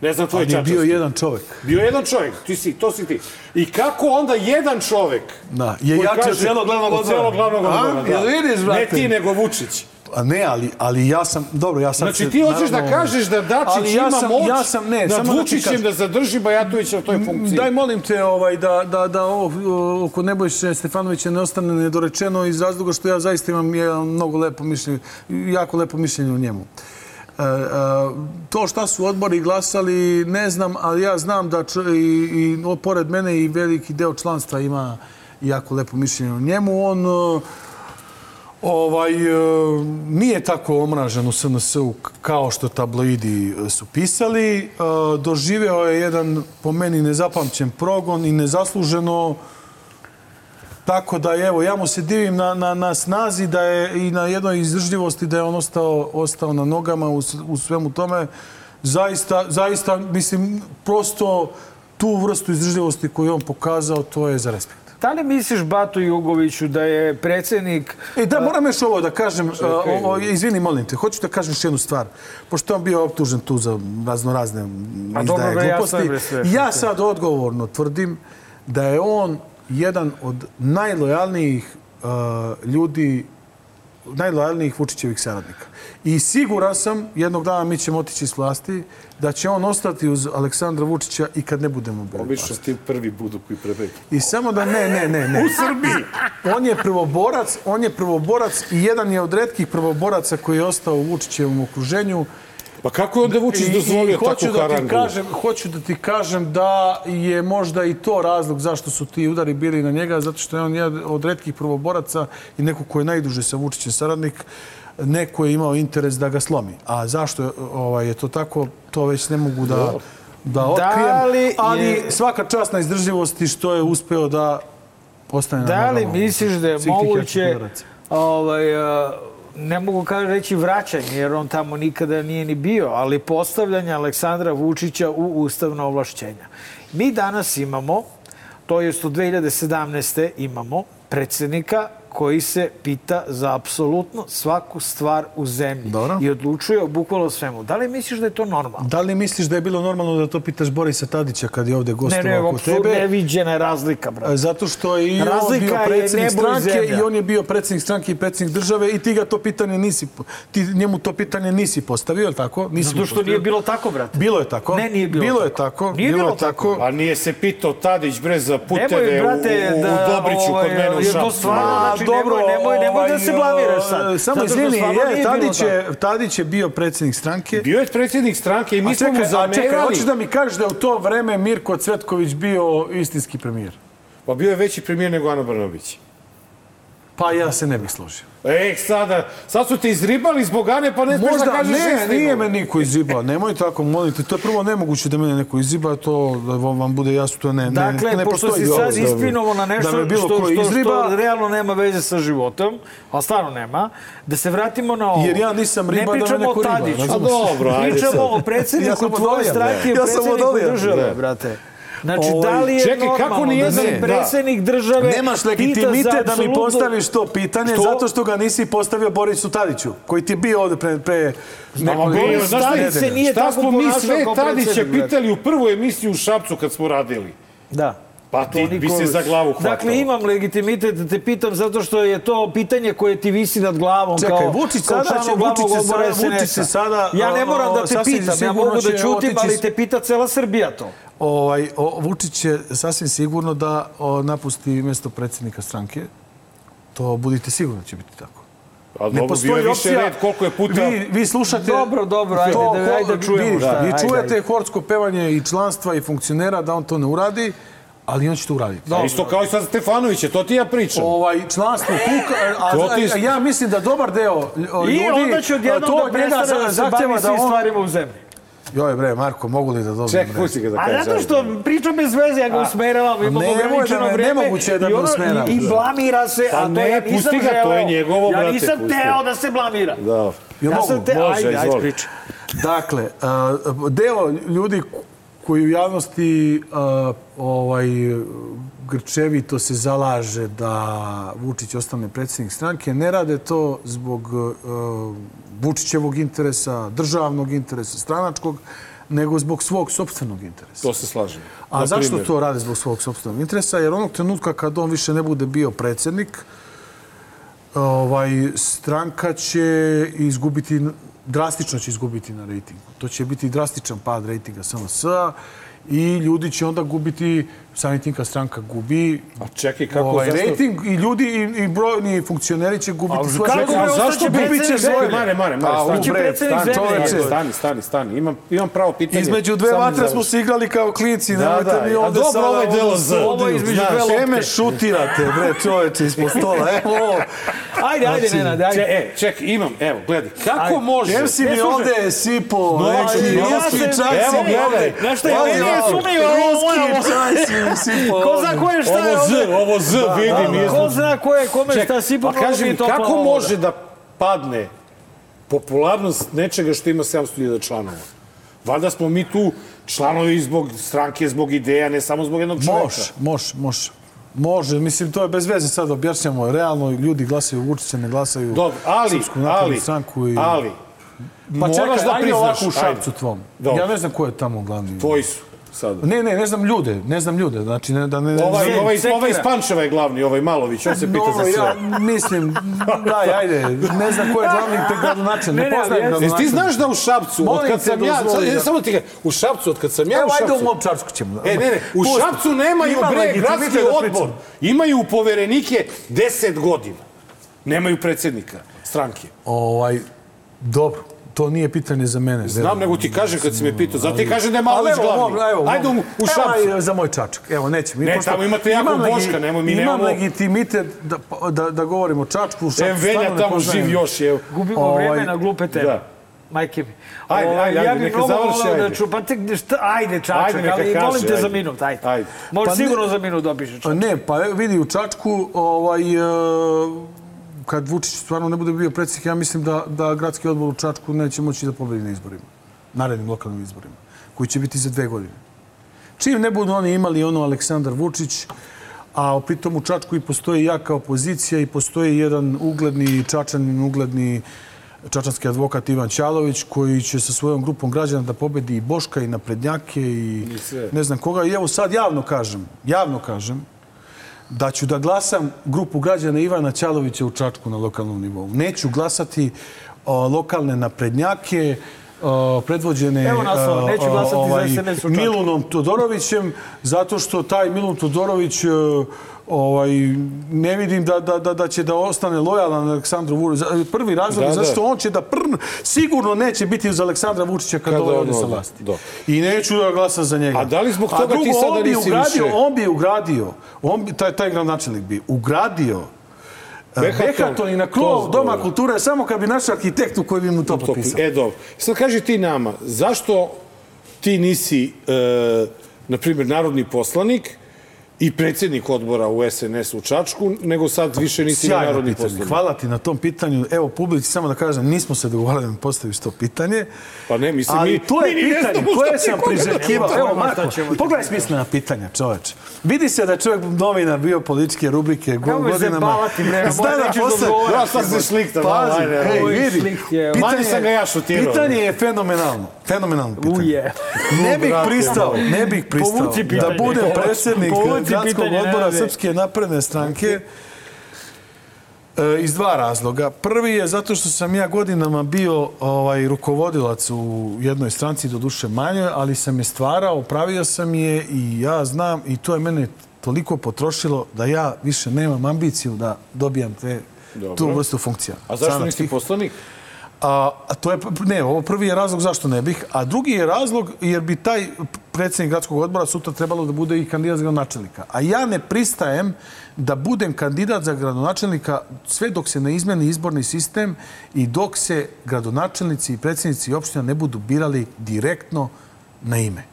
Ne znam tvoje Ali je bio čačasti. jedan čovek. Bio je jedan čovjek, ti si, to si ti. I kako onda jedan čovjek Da, je jači od celog glavnog od odbora. celog glavnog odbora, Jel vidiš, Ne brate? ti, nego Vučić. A ne, ali, ali ja sam... Dobro, ja sam... Znači ti hoćeš da kažeš da Dačić ja ima sam- moć ja sam- ne, nad da Vučićem kažem. da zadrži Bajatovića u toj funkciji. Daj molim te ovaj, da, da, da ovo oko Nebojše Stefanovića ne ostane nedorečeno iz razloga što ja zaista imam jedan mnogo lepo mišljenje, jako lepo mišljenje o njemu. E, e, to šta su odbori glasali, ne znam, ali ja znam da č, i, i pored mene i veliki deo članstva ima jako lepo mišljenje o njemu. On ovaj, e, nije tako omražen u SNS-u kao što tabloidi e, su pisali. E, Doživeo je jedan, po meni, nezapamćen progon i nezasluženo Tako da, evo, ja mu se divim na, na, na snazi da je i na jednoj izdržljivosti da je on ostao, ostao na nogama u, u svemu tome. Zaista, zaista, mislim, prosto tu vrstu izdržljivosti koju on pokazao, to je za respekt. Da li misliš, Bato Jugoviću, da je predsjednik... E, da, moram još ovo da kažem, o, o, izvini, molim te, hoću da kažem još jednu stvar, pošto je on bio optužen tu za razno razne dobro, izdaje gluposti. bre, sve. Ja sad odgovorno tvrdim da je on jedan od najlojalnijih uh, ljudi, najlojalnijih Vučićevih saradnika. I siguran sam, jednog dana mi ćemo otići s vlasti, da će on ostati uz Aleksandra Vučića i kad ne budemo bili Obično ti prvi budu koji prebeđu. i samo da ne, ne, ne, ne. U Srbiji. On je prvoborac, on je prvoborac i jedan je od retkih prvoboraca koji je ostao u Vučićevom okruženju. Pa kako je onda Vučić dozvolio hoću takvu da ti kažem, hoću da ti kažem da je možda i to razlog zašto su ti udari bili na njega, zato što je on jedan od retkih prvoboraca i neko ko je najduže sa Vučićem saradnik, neko je imao interes da ga slomi. A zašto je, ovaj, je to tako, to već ne mogu da, da otkrijem. li ali je- svaka čast na izdržljivosti što je uspeo da postane na Da li misliš da je moguće, ovaj, a, ne mogu kaže reći vraćanje, jer on tamo nikada nije ni bio, ali postavljanje Aleksandra Vučića u ustavna ovlašćenja. Mi danas imamo, to jest od 2017. imamo predsjednika koji se pita za apsolutno svaku stvar u zemlji Dobro. i odlučuje o bukvalno svemu. Da li misliš da je to normalno? Da li misliš da je bilo normalno da to pitaš Borisa Tadića kad je ovde Ne, gostovao ne, kod apsolutno tebe? neviđena je razlika, brate. Zato što je i on Razlika bio je predsjednik nebo i stranke zemlja. i on je bio predsjednik stranke i predsjednik države i ti ga to pitanje nisi, ti njemu to pitanje nisi postavio, je li tako? Nisi Zato što postavio. nije bilo tako, brate. Bilo je tako. Ne, nije bilo Bilo je tako. tako. Nije bilo bilo je tako. A nije se pitao Tadić bre za puteve Nemoj, brate, u, u, da, u Dobriću ovaj, kod mene u jer to Šapcu. stvarno- A, znači, nemoj- nemoj- nemoj da se blamiraš sad. ovaj, Samo izvini, je, Tadić je, Tadić je bio predsjednik stranke. Bio je predsjednik stranke i mi smo mu čekaj, a čekaj, zamerali. hoćeš da mi kažeš da je u to vreme Mirko Cvetković bio istinski premijer? Pa bio je veći premijer nego Ana Brnović. Pa ja se ne bih složio. E, sada, sad su te izribali zbog Ane, pa ne smiješ da Možda, kažeš ne, istinu. nije me niko izibao. Nemoj tako, molite. To je prvo nemoguće da mene neko iziba, to da vam vam bude jasno, to ne, ne, Dakle, ne pošto postoji si sad da ispinovo na nešto da bilo što, što, izriba, što realno nema veze sa životom, a stvarno nema, da se vratimo na ovo. Jer ja nisam riba, da me ne pričamo neko o riba, Tadiću. razumeš? A dobro, ajde Pričamo o Ja predsjedniku sam tvoje stranke i ja sam predsjedniku države, brate. Znači, Ovaj, da li je čekaj, kako normalno ni da jedan- se predsjednik države Nemaš legitimitet da mi postaviš to pitanje Što? zato što ga nisi postavio Borisu Tadiću, koji ti bio ovde pre, pre Bio, Boris Tadić se nije šta tako smo mi sve kao Tadića pitali u prvoj emisiji u Šapcu kad smo radili? Da. Pa ti bi se za glavu hvatao. Dakle, imam legitimitet da te pitam zato što je to pitanje koje ti visi nad glavom Čekaj, kao, Vučić kao će- Vučić odbora sada- Vučić će sada, Ja ne moram da te pitam, ja mogu da otići ali te pita cela Srbija to. Ovaj, o, Vučić će sasvim sigurno da o, napusti mjesto predsjednika stranke. To budite sigurni da će biti tako. A dobro, bio je više red koliko je puta... Vi, vi slušate... Dobro, dobro, ajde, to, da- ajde da čujemo vi, je, Vi ajde, čujete ajde. horsko pevanje i članstva i funkcionera da on to ne uradi, ali on će to uraditi. A Isto kao i sa Stefanovića, to ti ja pričam. Ovaj članstvo kuka, a, To a, a, ja mislim da dobar deo o, ljudi I onda će odjednom to da prestane da se zahtjeva bavi da svim on... stvarima u zemlji. Joj bre, Marko, mogu li da dobijem? Ček, pusti ga da A kaže. zato što pričam bez veze, ja ga usmeravam, imamo nemoj da ograničeno me- vreme. nemoguće je da me usmeravam. I, i blamira se, Pa a to ne, ja nisam pusti ga, želeo. to je njegovo, Ja brate, nisam pusti. teo da se blamira. Da. Jel Ja mogu? sam te... Može, ajde, ajde, pričaj. Dakle, a, deo ljudi koji u javnosti a, ovaj, grčevito se zalaže da Vučić ostane predsjednik stranke, ne rade to zbog a, Vučićevog interesa, državnog interesa, stranačkog, nego zbog svog sobstvenog interesa. To se slažem. A Na zašto primjer. to rade zbog svog sobstvenog interesa? Jer onog trenutka kad on više ne bude bio predsjednik, ovaj, stranka će izgubiti, drastično će izgubiti na rejtingu. To će biti drastičan pad rejtinga SNS-a i ljudi će onda gubiti, samim tim kad stranka gubi, A čekaj, kako, ovaj, zašto... rejting i ljudi i, i brojni funkcioneri će gubiti svoje... kako ostaće zašto gubit će svoje? Mare, mare, mare, stani. Stani. Stani, stani, stani, stani. Imam, imam pravo pitanje. Između dve vatre smo se igrali kao klinci, Da, nemojte da. mi ovde dobro, sada ovo je DLZ. Ovo je između dve lopte. Eme šutirate, bre, čoveče, ispod stola. Evo, Ajde, ajde, Nenad, Če, ajde. e, ček, imam, evo, gledaj, kako može? Em si mi slušaj. ovde sipo, ruski sam- čaj si mi gledaj. ovde. Znaš šta je, ovo Ruski čaj si mi sipo Ko zna ko je šta je Ovo Z, ovo Z, vidi, nije Ko zna ko je kome šta sipao, pa kaži mi, kako voda. može da padne popularnost nečega što ima 700.000 članova? Valjda smo mi tu članovi zbog stranke, zbog ideja, ne samo zbog jednog čoveka. Može, može, može. Može, mislim, to je bez veze sad objašnjamo. Realno, ljudi glasaju Vučića, ne glasaju Dobro, ali, Srpsku ali, stranku. I... ali, pa moraš čekaj, da ajde priznaš, ovako u ajde. šapcu tvom. Dobro. Ja ne znam ko je tamo glavni. tvoji su sada. Ne, ne, ne znam ljude, ne znam ljude. Znači, ne, da ne... Ovaj, ne, ovaj, sekira. ovaj iz Pančeva je glavni, ovaj Malović, on se pita Dobro, za sve. ja mislim, daj, ajde, ne znam ko je glavni te gradonačelnik, Ne, ne, poznajem Jesi ti znaš da u Šapcu, od kad sam ja, sad, da- samo ti u Šapcu, od kad sam ja Evo, u ajde u Šapcu, mom čačku ćemo. E, ne, ne, u. Šapcu nemaju bre gradski da odbor. Imaju poverenike 10 godina. Nemaju predsjednika stranke. Ovaj, dobro, to nije pitanje za mene. Znam, nego ti kažem kad si me pitao. Zato ti kažem da je Malović Ali evo, evo, Ajde u, u Evo Šapcu. aj za moj čačak. Evo, nećemo. Ne, tamo imate jako Imam Boška, nemoj, mi Imam nemamo- legitimitet da, da, da govorim o čačku. U Šapcu stvarno Velja ne tamo živ još, evo. Gubimo Ovaj, vreme na glupe teme. da. Majke mi. Ajde, Ovaj, ajde, ja ajde, bih neka mnogo završi, voleo da ajde. ču, pa tek, šta, ajde čačak, Ajde, ali kaže, molim te za ajde. minut, ajde. Ajde. Može Pa ne- sigurno za minut dobiš čačak. Ne, pa evo, vidi, u Čačku, ovaj, e, kad Vučić stvarno ne bude bio predsjednik, ja mislim da, da gradski odbor u Čačku neće moći da pobedi na izborima. Narednim lokalnim izborima, koji će biti za dve godine. Čim ne budu oni imali ono Aleksandar Vučić, a pritom u Čačku i postoji jaka opozicija i postoji jedan ugledni čačanin, ugledni čačanski advokat Ivan Ćalović koji će sa svojom grupom građana da pobedi i Boška i naprednjake i, sve. ne znam koga. I evo sad javno kažem, javno kažem da ću da glasam grupu građana Ivana Ćalovića u Čačku na lokalnom nivou. Neću glasati lokalne naprednjake, o, predvođene Evo naslova, o, neću glasati za SNS u Čačku. Milunom Todorovićem, zato što taj Milun Todorović e, ovaj, ne vidim da, da, da, da će da ostane lojalan Aleksandru Vučiću. Prvi razlog Da, je zato da. on će da prn, sigurno neće biti uz Aleksandra Vučića kad, Kad ovaj ode sa vlasti. da. I neću da glasam za njega. A da li zbog A toga ti drugo, sada on bi nisi ugradio, više- On bi ugradio, on bi, taj, taj gradonačelnik bi ugradio Behaton, Behaton i na krov Doma kulture samo kad bi našao arhitektu koji bi mu To- potpisao. E, dobro. Sad kaži ti nama, zašto ti nisi, e, na primjer, narodni poslanik i predsjednik odbora u SNS u Čačku, nego sad više nisi ni Sjajno narodni pitanje. poslanik? Hvala ti na tom pitanju. Evo, publici, samo da kažem, nismo se dogovarali da mi postaviš to pitanje. Pa ne, mislim, Ali mi- to je mi ni ne pitanje koje sam priželjkivao. Evo, Marko, pogledaj smislena pitanja, čoveč. Vidi se da je čovjek novinar bio političke rubrike go- godinama. zajebavati, bre, Zna moj da posle- da sad se šliktam, Pazi, ajde, ej, Ovo je vidi. Pitanje Manje sam ga ja šutirao. Pitanje je fenomenalno. Fenomenalno pitanje. Uje. Ne bih pristao, ne bih pristao Povuci da pitanje. budem predsjednik gradskog pitanje, odbora. Srpske napredne stranke e, iz dva razloga. Prvi je zato što sam ja godinama bio ovaj rukovodilac u jednoj stranci, do duše manje, ali sam je stvarao, pravio sam je i ja znam i to je mene toliko potrošilo da ja više nemam ambiciju da dobijam te, Dobro. tu vrstu funkcija. A zašto nisi poslanik? A, a to je, ne, ovo prvi je razlog zašto ne bih, a drugi je razlog jer bi taj predsjednik gradskog odbora sutra trebalo da bude i kandidat za gradonačelnika. A ja ne pristajem da budem kandidat za gradonačelnika sve dok se ne izmeni izborni sistem i dok se gradonačelnici i predsjednici opština ne budu birali direktno na ime.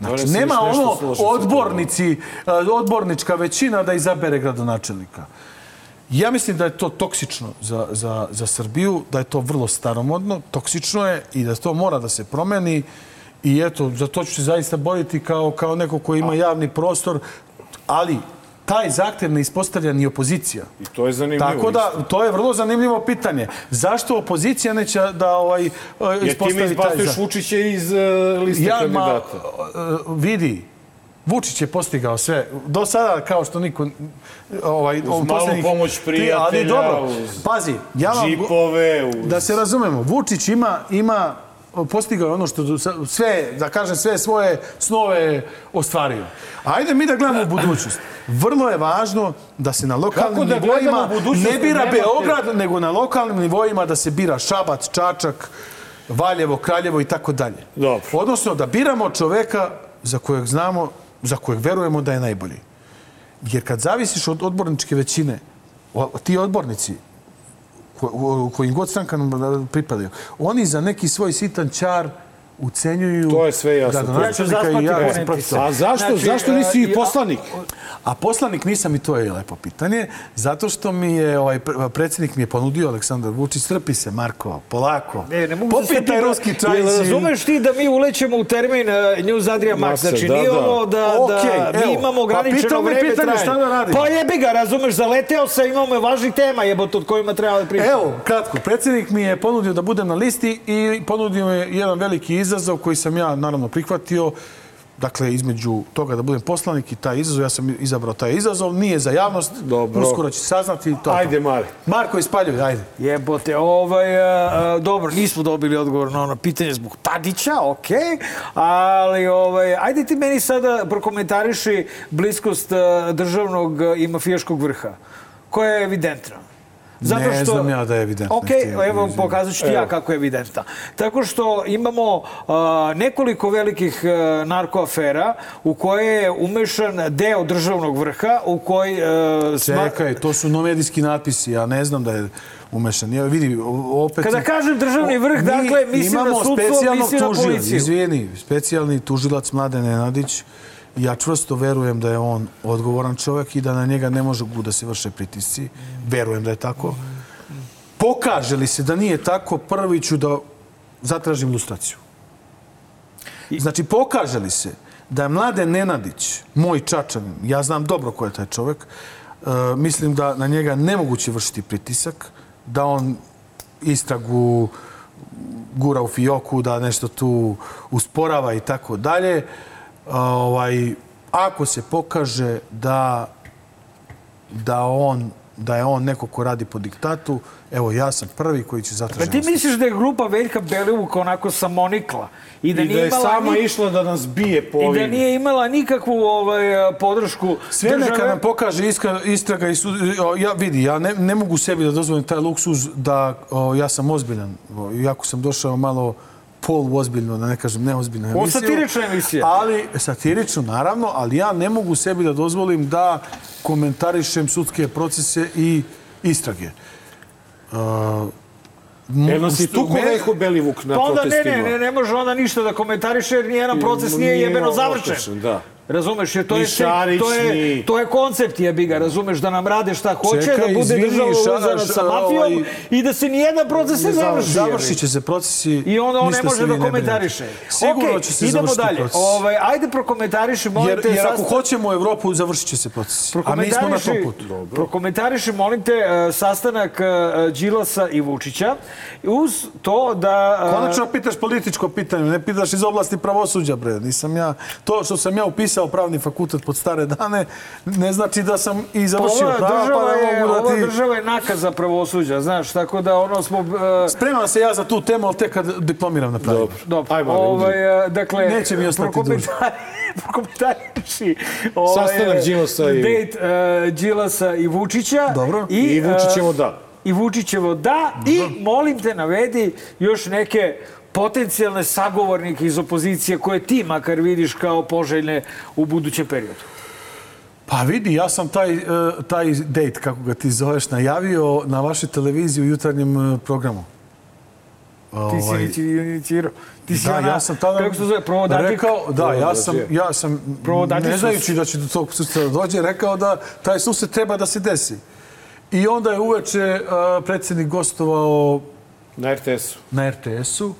Znači, nema ono odbornici, odbornička većina da izabere gradonačelnika. Ja mislim da je to toksično za, za, za Srbiju, da je to vrlo staromodno, toksično je i da to mora da se promeni i eto, za to ću se zaista boriti kao, kao neko koji ima javni prostor, ali taj zahtev ne ispostavlja ni opozicija. I to je zanimljivo. Tako da, to je vrlo zanimljivo pitanje. Zašto opozicija neće da ovaj, e, Jer time ispostavi taj izbacuješ zahtev? Vučića iz uh, liste Ja, ma, kandidata. e, vidi, Vučić je postigao sve. Do sada, kao što niko... Ovaj, Uz malu pomoć prijatelja, Ali dobro, uz pazi, ja vam... Džipove, uz... Da se razumemo, Vučić ima, ima postigao ono što sve, da kažem, sve svoje snove ostvario. Ajde mi da gledamo u budućnost. Vrlo je važno da se na lokalnim Kako da nivoima ne bira Beograd, nego na lokalnim nivoima da se bira Šabac, Čačak, Valjevo, Kraljevo i tako dalje. Dobro. Odnosno da biramo čoveka za kojeg znamo, za kojeg verujemo da je najbolji. Jer kad zavisiš od odborničke većine, ti odbornici, kojim god strankama pripadaju, oni za neki svoj sitan čar ucenjuju To je sve jasno. gradonačelnika Ja ću zaspati i ja sam se. A zašto, Znači, zašto nisi e, ja- poslanik? A poslanik nisam i to je lepo pitanje, zato što mi je ovaj pr- predsjednik mi je ponudio Aleksandar Vučić, strpi se Marko, polako. Ne, ne mogu Popij se taj ruski čaj. Razumeš ti da mi ulećemo u termin uh, News Adria Max? Znači, da, nije da. ovo da, Okej, da mi evo, imamo pa ograničeno me vreme pitanje, šta da radim? Pa jebi ga, razumeš, zaleteo sam, imamo važnih tema jebote od kojima treba da pričamo. Evo, kratko, predsjednik mi je ponudio da budem na listi i ponudio mi je jedan veliki izazov koji sam ja naravno prihvatio. Dakle, između toga da budem poslanik i taj izazov, ja sam izabrao taj izazov, nije za javnost, Dobro. uskoro će saznati to. Ajde. Mare. Marko, ispaljuj, ajde. Jebote, ovaj, a, a, dobro, nismo dobili odgovor na ono pitanje zbog Tadića, okej, ali ovaj, ajde ti meni sada prokomentariši bliskost a, državnog i mafijaškog vrha, koja je evidentna. Ne znam ja da je evidentna, Ok, ti- evo pokazat ću ti ja kako je evidentna. Tako što imamo a, nekoliko velikih a, narkoafera u koje je umešan deo državnog vrha u koji... a, sma- Čekaj, to su nomedijski natpisi, ja ne znam da je umešan. Ja vidi, o- opet... Kada kažem državni vrh, Mi dakle, mislim na sudstvo, specijalnog mislim na tužioca, policiju. Izvini, specijalni tužilac Mladen Nenadić, ja čvrsto verujem da je on odgovoran čovjek i da na njega ne može da se vrše pritisci. Verujem da je tako. Pokaže li se da nije tako, prvi ću da zatražim lustraciju. Znači, pokaže li se da je Mladen Nenadić, moj čačanin, ja znam dobro ko je taj čovek, e, mislim da na njega nemoguće vršiti pritisak, da on istragu gura u fioku, da nešto tu usporava i tako dalje. Ovaj, ako se pokaže da, da on da je on neko ko radi po diktatu, evo ja sam prvi koji će Pa zatražiti. ti misliš da je grupa Veljka Belivuka onako samonikla i da I da nije je imala sama ni- išla da nas bije po i da ovim. nije imala nikakvu ovaj, podršku Sve neka nam pokaže iskra, istraga i sud, ja vidi, ja ne, ne mogu sebi da dozvolim taj luksuz da o, ja sam ozbiljan. O, iako sam došao malo pol ozbiljno, da ne kažem neozbiljno Ovo emisiju. satirična emisija. Ali, satirično, naravno, ali ja ne mogu sebi da dozvolim da komentarišem sudske procese i istrage. Uh, nas je što- tu me- Veljko Belivuk na Pa onda ne, protestima? ne, ne, ne može onda ništa da komentariše jer nijedan proces nije jebeno završen. Da. Razumeš, jer to je, Šarić, to je, to je koncept jebi ga, razumeš, da nam rade šta hoće, Čekaj, da bude izvini, država uzana sa mafijom ovaj- i da se nijedan proces ne završi. Završit će se procesi. I onda on ne može da komentariše. Sigurno Okej, će se idemo završiti dalje. proces. Ovaj, ajde prokomentariši, molim Jer, te, jer ako sastav- hoćemo Evropu, završit će se proces. A mi smo na tom putu. Prokomentariši, molim te, e, sastanak e, Đilasa i Vučića uz to da... e, Konačno pitaš političko pitanje, ne pitaš iz oblasti pravosuđa, bre. Nisam ja, to što sam ja upisao pravni fakultet pod stare dane, ne znači da sam i završio ova prava, pa ne mogu da ova ti... država je nakaza pravosuđa, znaš, tako da ono smo... e, Spreman se ja za tu temu, ali tek kad diplomiram na pravi. Dobro. Dobro, Ajmo, ovaj, e, dakle, Neće mi ostati prokomentari- prokomentariši ovaj, Sastanak Đilasa i- date uh, Đilasa i Vučića. Dobro. I Vučićevo e, da. I Vučićevo da. I molim te navedi još neke potencijalne sagovornike iz opozicije koje ti makar vidiš kao poželjne u budućem periodu. Pa vidi, ja sam taj, e, taj date, kako ga ti zoveš, najavio na vašoj televiziji u jutarnjem e, programu. Ti si Ovaj, inici- inicirao. Ti si Da, ona, ja sam tada kako se zove, provodatik? rekao, da, ja sam, ja sam Provodači ne znajući da će do tog susreta da dođe, rekao da taj susret treba da se desi. I onda je uveče uh, predsjednik gostovao Na RTS-u. na RTS-u.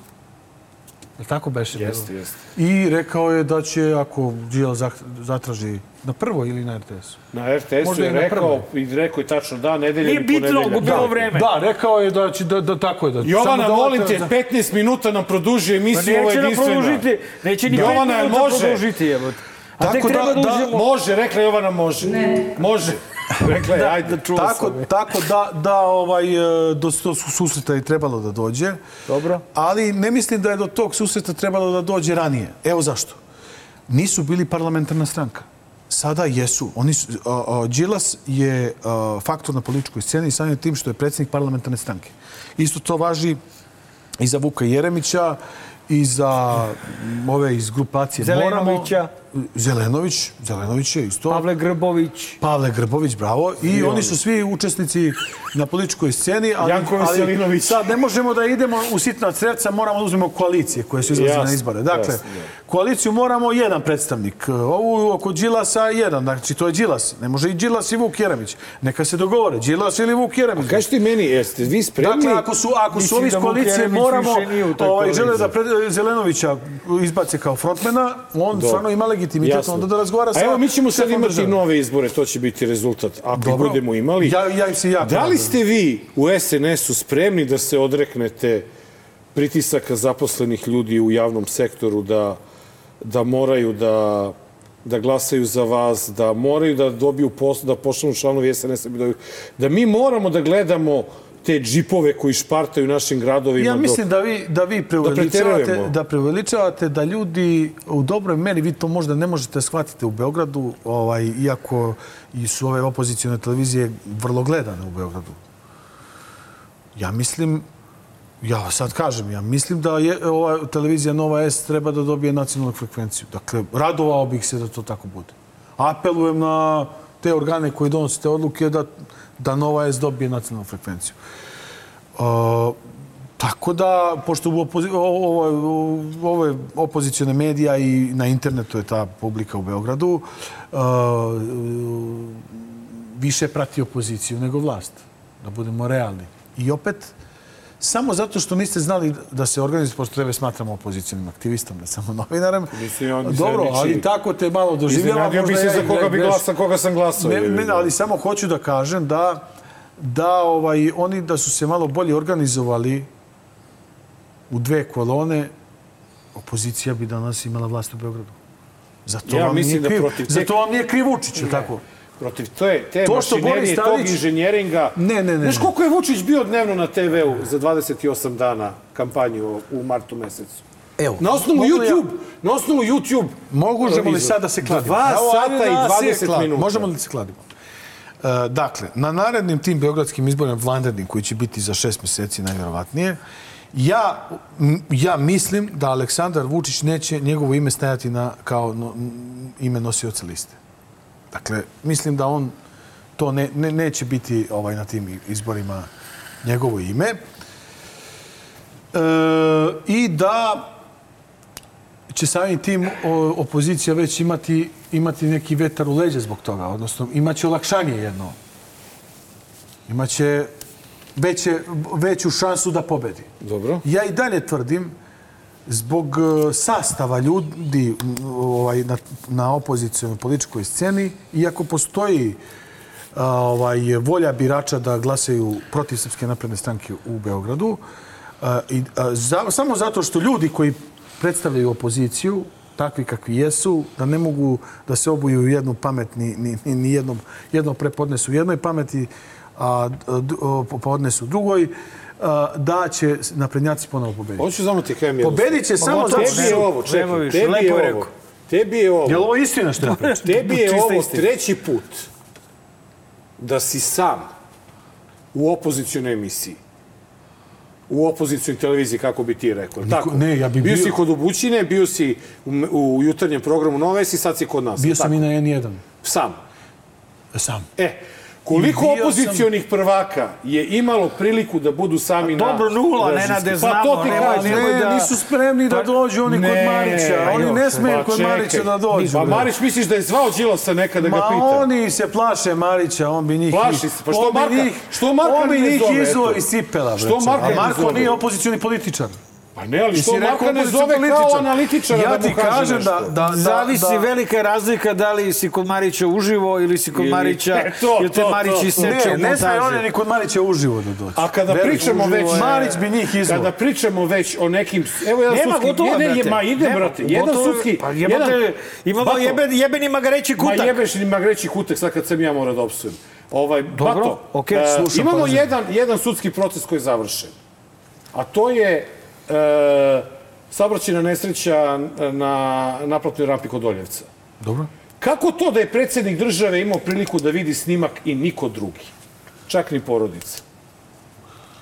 Je tako beše? Jeste, jeste. I rekao je da će, ako Đila zatraži na prvo ili na RTS-u. Na RTS-u je rekao, i rekao je tačno da, nedelja Nije ili bitno, ponedeljak. gubilo Da. vreme. Da, rekao je da će, da, da tako je. Da, Jovana, samo da molim te, 15 minuta nam produžuje Pa emisiju, ovo je neće nam jedinstvena. produžiti, neće ni Jovana, jel minuta može? produžiti, jebote. Tako da- treba da, da-. Može, rekla je Jovana, može. Ne. Može. Rekla je, ajde. čula tako, sam tako da, da ovaj, e, do tog susreta je trebalo da dođe. Dobro. Ali ne mislim da je do tog susreta trebalo da dođe ranije. Evo zašto. Nisu bili parlamentarna stranka. Sada jesu. Oni su, a, a, Đilas je a, faktor na političkoj sceni i samim tim što je predsjednik parlamentarne stranke. Isto to važi i za Vuka Jeremića i za ove iz grupacije Zelenovića. Moramo. Zelenović. Zelenović je isto. Pavle Grbović. Pavle Grbović, bravo. I, oni su svi učesnici na političkoj sceni. Ali, Janko Veselinović. Sad ne možemo da idemo u sitna crevca, moramo da uzmemo koalicije koje su Jasno, na izbore. Dakle, da. koaliciju moramo jedan predstavnik. Ovu oko Đilasa jedan. Znači, to je Đilas. Ne može i Đilas i Vuk Jeremić. Neka se dogovore. Đilas ili Vuk Jeremić. Kaži ti meni, jeste vi spremni? Dakle, ako su, ako su ovi iz da Vuk koalicije, moramo, ovaj, žele da pred, Zelenovića izbace kao frontmena, on stvarno ima legitimitet Jasno. onda da razgovara sa A evo, mi ćemo sad imati države. nove izbore, to će biti rezultat. Ako Dobro. budemo imali. Ja- ja im se jako Da li ste vi u SNS-u spremni da se odreknete pritisaka zaposlenih ljudi u javnom sektoru da, da moraju da da glasaju za vas, da moraju da dobiju posao, da pošalju članovi SNS-a, da da mi moramo da gledamo te džipove koji špartaju našim gradovima. Ja mislim da vi, da vi preuveličavate, preterujemo. da preuveličavate da ljudi u dobroj meri, vi to možda ne možete shvatiti u Beogradu, ovaj, iako i su ove opozicijone televizije vrlo gledane u Beogradu. Ja mislim, ja sad kažem, ja mislim da je ova televizija Nova S treba da dobije nacionalnu frekvenciju. Dakle, radovao bih se da to tako bude. Apelujem na te organe koji donose te odluke da, da Nova S dobije nacionalnu frekvenciju. Uh, tako da, pošto u opozi ovo, ovo je opozicijone medija i na internetu je ta publika u Beogradu, uh, više prati opoziciju nego vlast. Da budemo realni. I opet, samo zato što niste znali da se organizuje, pošto tebe smatramo opozicijnim aktivistom, ne samo novinarem. Mislim, Dobro, ali tako te malo doživljava. Iznenadio bi se za koga bi glasao, koga sam glasao. Ne, ne, ali samo hoću da kažem da da ovaj oni da su se malo bolje organizovali u dve kolone opozicija bi danas imala vlast u Beogradu. Zato Ja vam mislim nije da kriv. protiv te- Zato vam nije kriv Vučić, tako? Protiv te, te To mašinerije, Boris tog inženjeringa. Ne, ne, ne, Znaš koliko je Vučić bio dnevno na TV-u za 28 dana kampanju u martu mesecu? Evo, Na osnovu mogu ja- YouTube, na osnovu YouTube. Možemo li Izvor. sad da se kladimo? Dva sata i da se 20 kladimo. minuta. Možemo li da se kladimo? E, dakle, na narednim tim beogradskim izborima vanrednim koji će biti za šest meseci najvjerovatnije, ja, ja mislim da Aleksandar Vučić neće njegovo ime stajati na, kao no, ime nosioca liste. Dakle, mislim da on to ne, ne, neće biti ovaj na tim izborima njegovo ime. E, I da će samim tim opozicija već imati, imati neki vetar u leđe zbog toga, odnosno imaće olakšanje jedno. Imaće veće, veću šansu da pobedi. Dobro. Ja i dalje tvrdim, zbog e, sastava ljudi ovaj, na, na opozicijalnoj političkoj sceni, iako postoji a, ovaj, volja birača da glasaju protiv Srpske napredne stranke u Beogradu, a, i, a, za, samo zato što ljudi koji predstavljaju opoziciju, takvi kakvi jesu, da ne mogu da se obuju u jednu pamet, ni, ni, ni, jednom, jedno prepodnesu u jednoj pameti, a popodnesu u drugoj, a, da će naprednjaci ponovo pobediti. Hoću samo ti kajem jednu Pobedit će samo zato Tebi je ovo, čekaj, tebi je ovo. Tebi je ovo. Je li ovo istina što ja pričam? Tebi je ovo istina. treći put da si sam u opozicijonoj emisiji. U opozicijonoj televiziji, kako bi ti rekao. Niko- Tako. ne, ja bi bio... bio- si kod Ubućine, bio si u, u jutarnjem programu Nove i sad si kod nas. Bio sam Tako. i na N1. Sam. Sam. E, koliko I bio opozicijonih prvaka je imalo priliku da budu sami na... Dobro, nula, režimskim? Nenade, Pa znamo, to ti kažem. Ne, da- nisu spremni da Pa- dođu oni kod Ne, Marića. Oni ne još, smeju pa kod čekaj. Marića da dođu. Pa. Marić misliš da je zvao Đilasa nekada da ga Ma pita? oni se plaše Marića, on bi njih... Plaši se, pa što Marka- njih- što Marka On bi ne njih izvao iz cipela. Što Marka A ne Marko nije opozicioni političar. Pa ne, ali što Marka ne zove kao analitičara ja da ti mu kaže kažem nešto? da, da, da, Zavisi da, velika je razlika da li si kod Marića uživo ili si kod Ili- Marića E, to, ili te to, Marić to, to. iseče Ne, ne sme montaži. oni ni kod Marića uživo da dođe. A kada Veruj, pričamo već... je- Marić bi njih izvao. Kada pričamo već o nekim... Evo jedan Nema sudski... gotovo, jedan, je, brate. ma ide, Nema, brate. Jedan gotovo sudski... Pa jebote, imamo Bato, jebe, jebenima ga reći Ma kutak. jebeš ni magreći kutek, sad kad sam ja morao da opsujem. Ovaj, Bato, okej, e, slušam imamo jedan, jedan sudski proces koji je završen. A to je e, saobraćajna nesreća na naplatnoj rampi kod Oljevca. Dobro. Kako to da je predsjednik države imao priliku da vidi snimak i niko drugi? Čak ni porodica.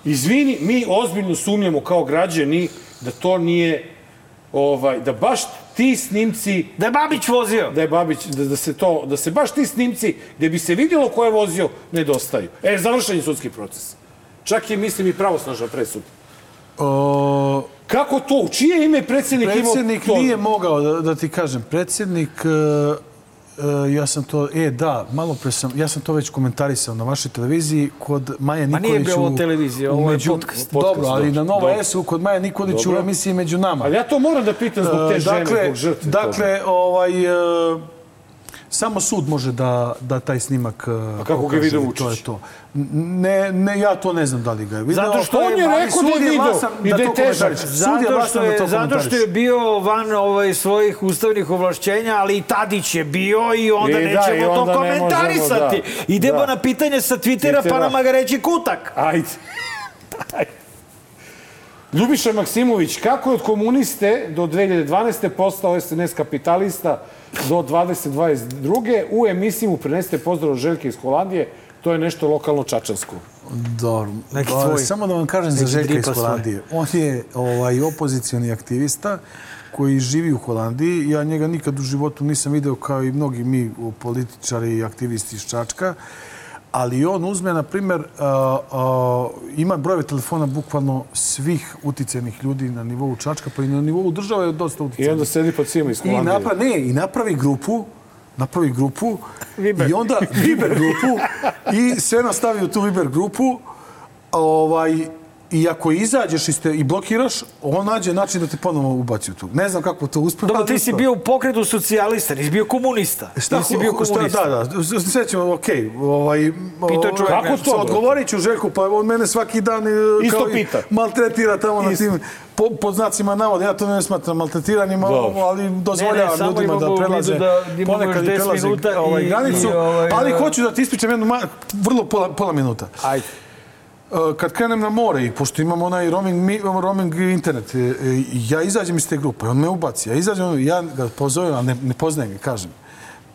Izvini, mi ozbiljno sumnjamo kao građani da to nije ovaj da baš ti snimci Da je Babić vozio. da je Babić da, da se to da se baš ti snimci gde bi se vidjelo ko je vozio nedostaju. E završen je sudski proces. Čak je mislim i pravosnažna presuda. O, Kako to? U čije ime predsjednik imao Predsjednik to? nije mogao, da, da ti kažem. Predsjednik, e, e, ja sam to, e da, malo pre sam, ja sam to već komentarisao na vašoj televiziji kod Maje Ma Nikolić. nije u- televizija, ovo je među- podcast. Dobro, Podcast, ali na Nova. S-u kod Maje Nikolić u emisiji Među nama. Ali ja to moram da pitam zbog te E, žene, dakle, zbog žrtve. toga. Dakle, ovaj, e, samo sud može da, da taj snimak A kako ga je video To je Vučić? to. Ne, ne, ja to ne znam da li ga je video. Zato što on je rekao da je video i da je to težak. Zato što da je, to zato što komentariše. je bio van ovaj, svojih ustavnih ovlašćenja, ali i Tadić je bio i onda I da, i nećemo to onda ne možemo, komentarisati. da. Idemo Da. na pitanje sa Twittera, pa nama ga reći kutak. Ajde. Ajde. Ljubiša Maksimović, kako je od komuniste do 2012. postao SNS kapitalista do 2022. U emisiji mu prenesete pozdrav od Željke iz Holandije. To je nešto lokalno čačansko. Dobro. Neki Dobro, tvoj. Samo da vam kažem za Neki Željka iz. Holandije. On je ovaj, opozicioni aktivista koji živi u Holandiji. Ja njega nikad u životu nisam video kao i mnogi mi političari i aktivisti iz Čačka. Ali on uzme, na primjer, a, a, ima brojeve telefona bukvalno svih uticajnih ljudi na nivou Čačka, pa i na nivou države je dosta I uticajnih. onda sedi pod svima iz I napravi, ne, i napravi grupu, napravi grupu Viber. i onda Viber grupu i sve nastavi u tu Viber grupu ovaj, I ako izađeš iz te, i blokiraš, on nađe način da te ponovo ubaci u tu. Ne znam kako to uspeva. Dobro, ti si bio u pokretu socijalista, nisi bio komunista. Šta, ti si bio šta, komunista. da, da, sve ćemo, okej. Ovaj, Pitao je čovjek Kako nešto. to? Odgovorit ću Željku, pa on mene svaki dan e, Isto kao pita. maltretira tamo na Isto. tim po, pod znacima navoda. Ja to ne smatram maltretiranjem, Dobro. ali dozvoljavam Ne, ne, ljudima da prelaze da ponekad i još 10 prelaze ovaj, granicu. i, ovaj, ali da. hoću da ti ispričam jednu vrlo pola, pola minuta. Ajde. Uh, kad krenem na more i pošto imam onaj roaming, mi- roaming internet, e, e, ja izađem iz te grupe, on me ubaci, ja izađem, ja ga pozovem, ali ne, ne poznajem ga, kažem,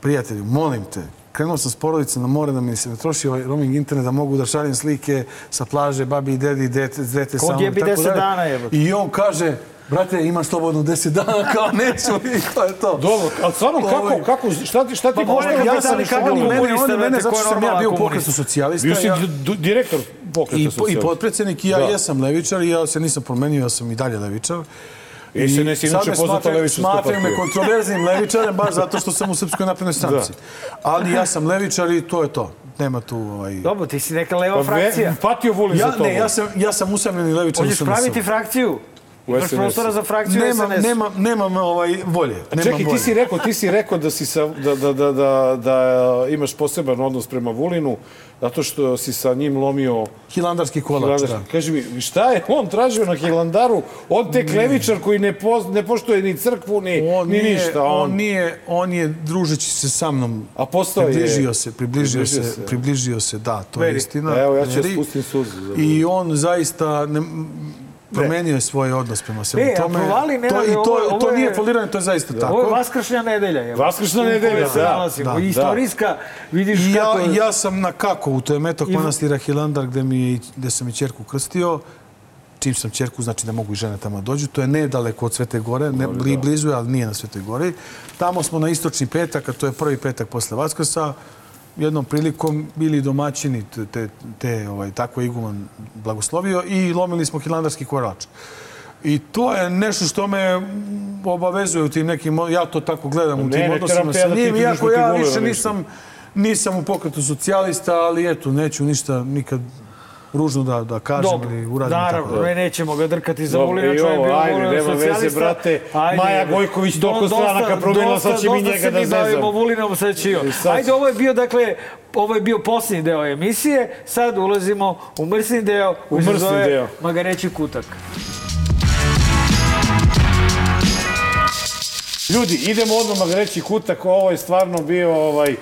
prijatelju, molim te, krenuo sam s porodicom na more da mi se ne troši ovaj roaming internet, da mogu da šaljem slike sa plaže, babi i dedi, dete, dete sa mnom, tako 10 dalje. dana, jebote. I on kaže, brate, imaš slobodno 10 dana, kao neću, i to je to. Dobro, ali stvarno, kako, Ovaj, kako, šta ti, šta ti Pa ja sam, kako oni mene, oni mene, zato što sam ja bio u pokretu socijalista. Bio si ja- direktor pokreta I, po, I socijalista. potpredsednik i ja Da. jesam levičar i ja se nisam promenio, ja sam i dalje levičar. I SNS je sad inače me poznata levičarska Smatraju me partija. kontroverznim levičarem baš zato što sam u Srpskoj naprednoj stranci. Ali ja sam levičar i to je to. Nema tu ovaj... Dobro, ti si neka leva Pa frakcija. ve- patio Vulin za Ja, tobom. ne, ja sam, ja sam usamljeni levičar. Hoćeš praviti frakciju? U Imaš SNS-u. prostora za frakciju Nemam, SNS. nemam, nemam ovaj, volje. Nemam Čekaj, ti volje. si rekao, ti si rekao da si sa, da, da, da, da, da imaš poseban odnos prema Vulinu, zato što si sa njim lomio Hilandarski kolač, da. Hilandar. Kaži mi, šta je on tražio na Hilandaru? On tek levičar koji ne, poz, ne poštuje ni crkvu, ni, On ni nije, ništa. on, On, nije, on je družeći se sa mnom A postao je- približio se, približio, približio se, se. približio se, da, to je Veri. istina. Evo, ja ću da spustim suzu. I on zaista ne, promenio je svoj odnos prema svemu E, tome. provali, to, Nenade, I to, ovo to nije je- foliranje, to je zaista tako. Ovo je Vaskršnja nedelja. Je. Vaskršnja nedelja, se da, da, I Istorijska, vidiš I ja, kako... je- ja sam na Kakovu, to je metok I- manastira Hilandar gde, mi, je- gde sam i čerku krstio. Čim sam čerku, znači da mogu i žene tamo da dođu. To je nedaleko od Svete Gore, ne, bli, blizu je, ali nije na Svetoj Gori. Tamo smo na istočni petak, a to je prvi petak posle Vaskrsa. Jednom prilikom bili domaćini te, te, te ovaj, tako je iguman blagoslovio i lomili smo hilandarski korač. I to je nešto što me obavezuje u tim nekim, ja to tako gledam u Ne, tim ne odnosima sa da njim, iako da ja više nisam, nisam u pokretu socijalista, ali eto, neću ništa nikad ružno da, da kažem Dobro, ili uradim. naravno, tako. ne, nećemo ga drkati za Vulina, čovjek ovo, bio ajde, nema veze, brate. Maja Gojković toliko dosta- stranaka promenila, sad će mi dosta njega se da mi bavimo zezam. Vulinom, sad će i on. Ajde, ovo je bio, dakle, ovo je bio posljednji deo emisije, sad ulazimo u mrsni deo, U se mrsni zove deo. Magareći kutak. Ljudi, idemo odmah reći kutak, ovo je stvarno bio ovaj,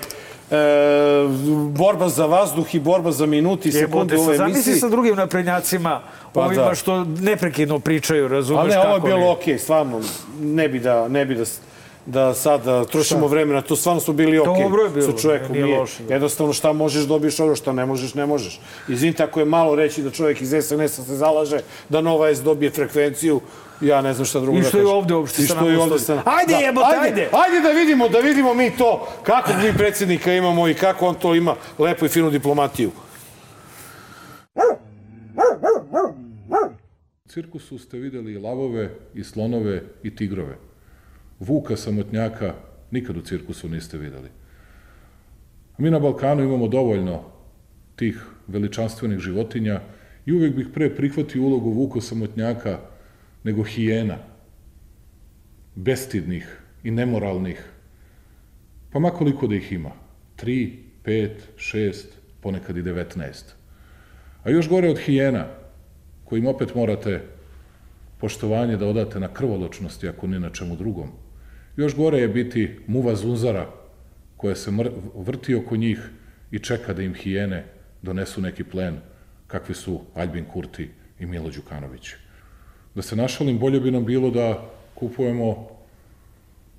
e, borba za vazduh i borba za minuti i sekunde u ovoj sad zamisli emisiji. sa drugim naprednjacima, Pa ovima da. što neprekidno pričaju, razumeš Ali ne, kako ovo je bilo okej, stvarno, ne bi da, ne bi da, da sad da trošimo vremena, to stvarno su bili okej Dobro je bilo, sa čovekom. nije Nije, loše, da. jednostavno šta možeš dobiješ ovo, šta ne možeš, ne možeš. Izvinite, ako je malo reći da čovjek iz SNS-a se zalaže da Nova S dobije frekvenciju, ja ne znam šta drugo I da što je kažem. ovde uopšte I sa što nama je ovde sa Ajde, jebote, ajde! Ajde da vidimo, da vidimo mi to, kako mi predsjednika imamo i kako on to ima lepu i finu diplomatiju. U cirkusu ste videli i lavove, i slonove, i tigrove. Vuka samotnjaka nikad u cirkusu niste videli. Mi na Balkanu imamo dovoljno tih veličanstvenih životinja i uvek bih pre prihvatio ulogu Vuka samotnjaka nego hijena. Bestidnih i nemoralnih. Pa makoliko da ih ima. Tri, pet, šest, ponekad i devetnaest. A još gore od hijena, kojim opet morate poštovanje da odate na krvoločnosti, ako ni na čemu drugom. Još gore je biti muva zunzara, koja se vrti oko njih i čeka da im hijene donesu neki plen, kakvi su Albin Kurti i Milo Đukanović. Da se našalim, bolje bi nam bilo da kupujemo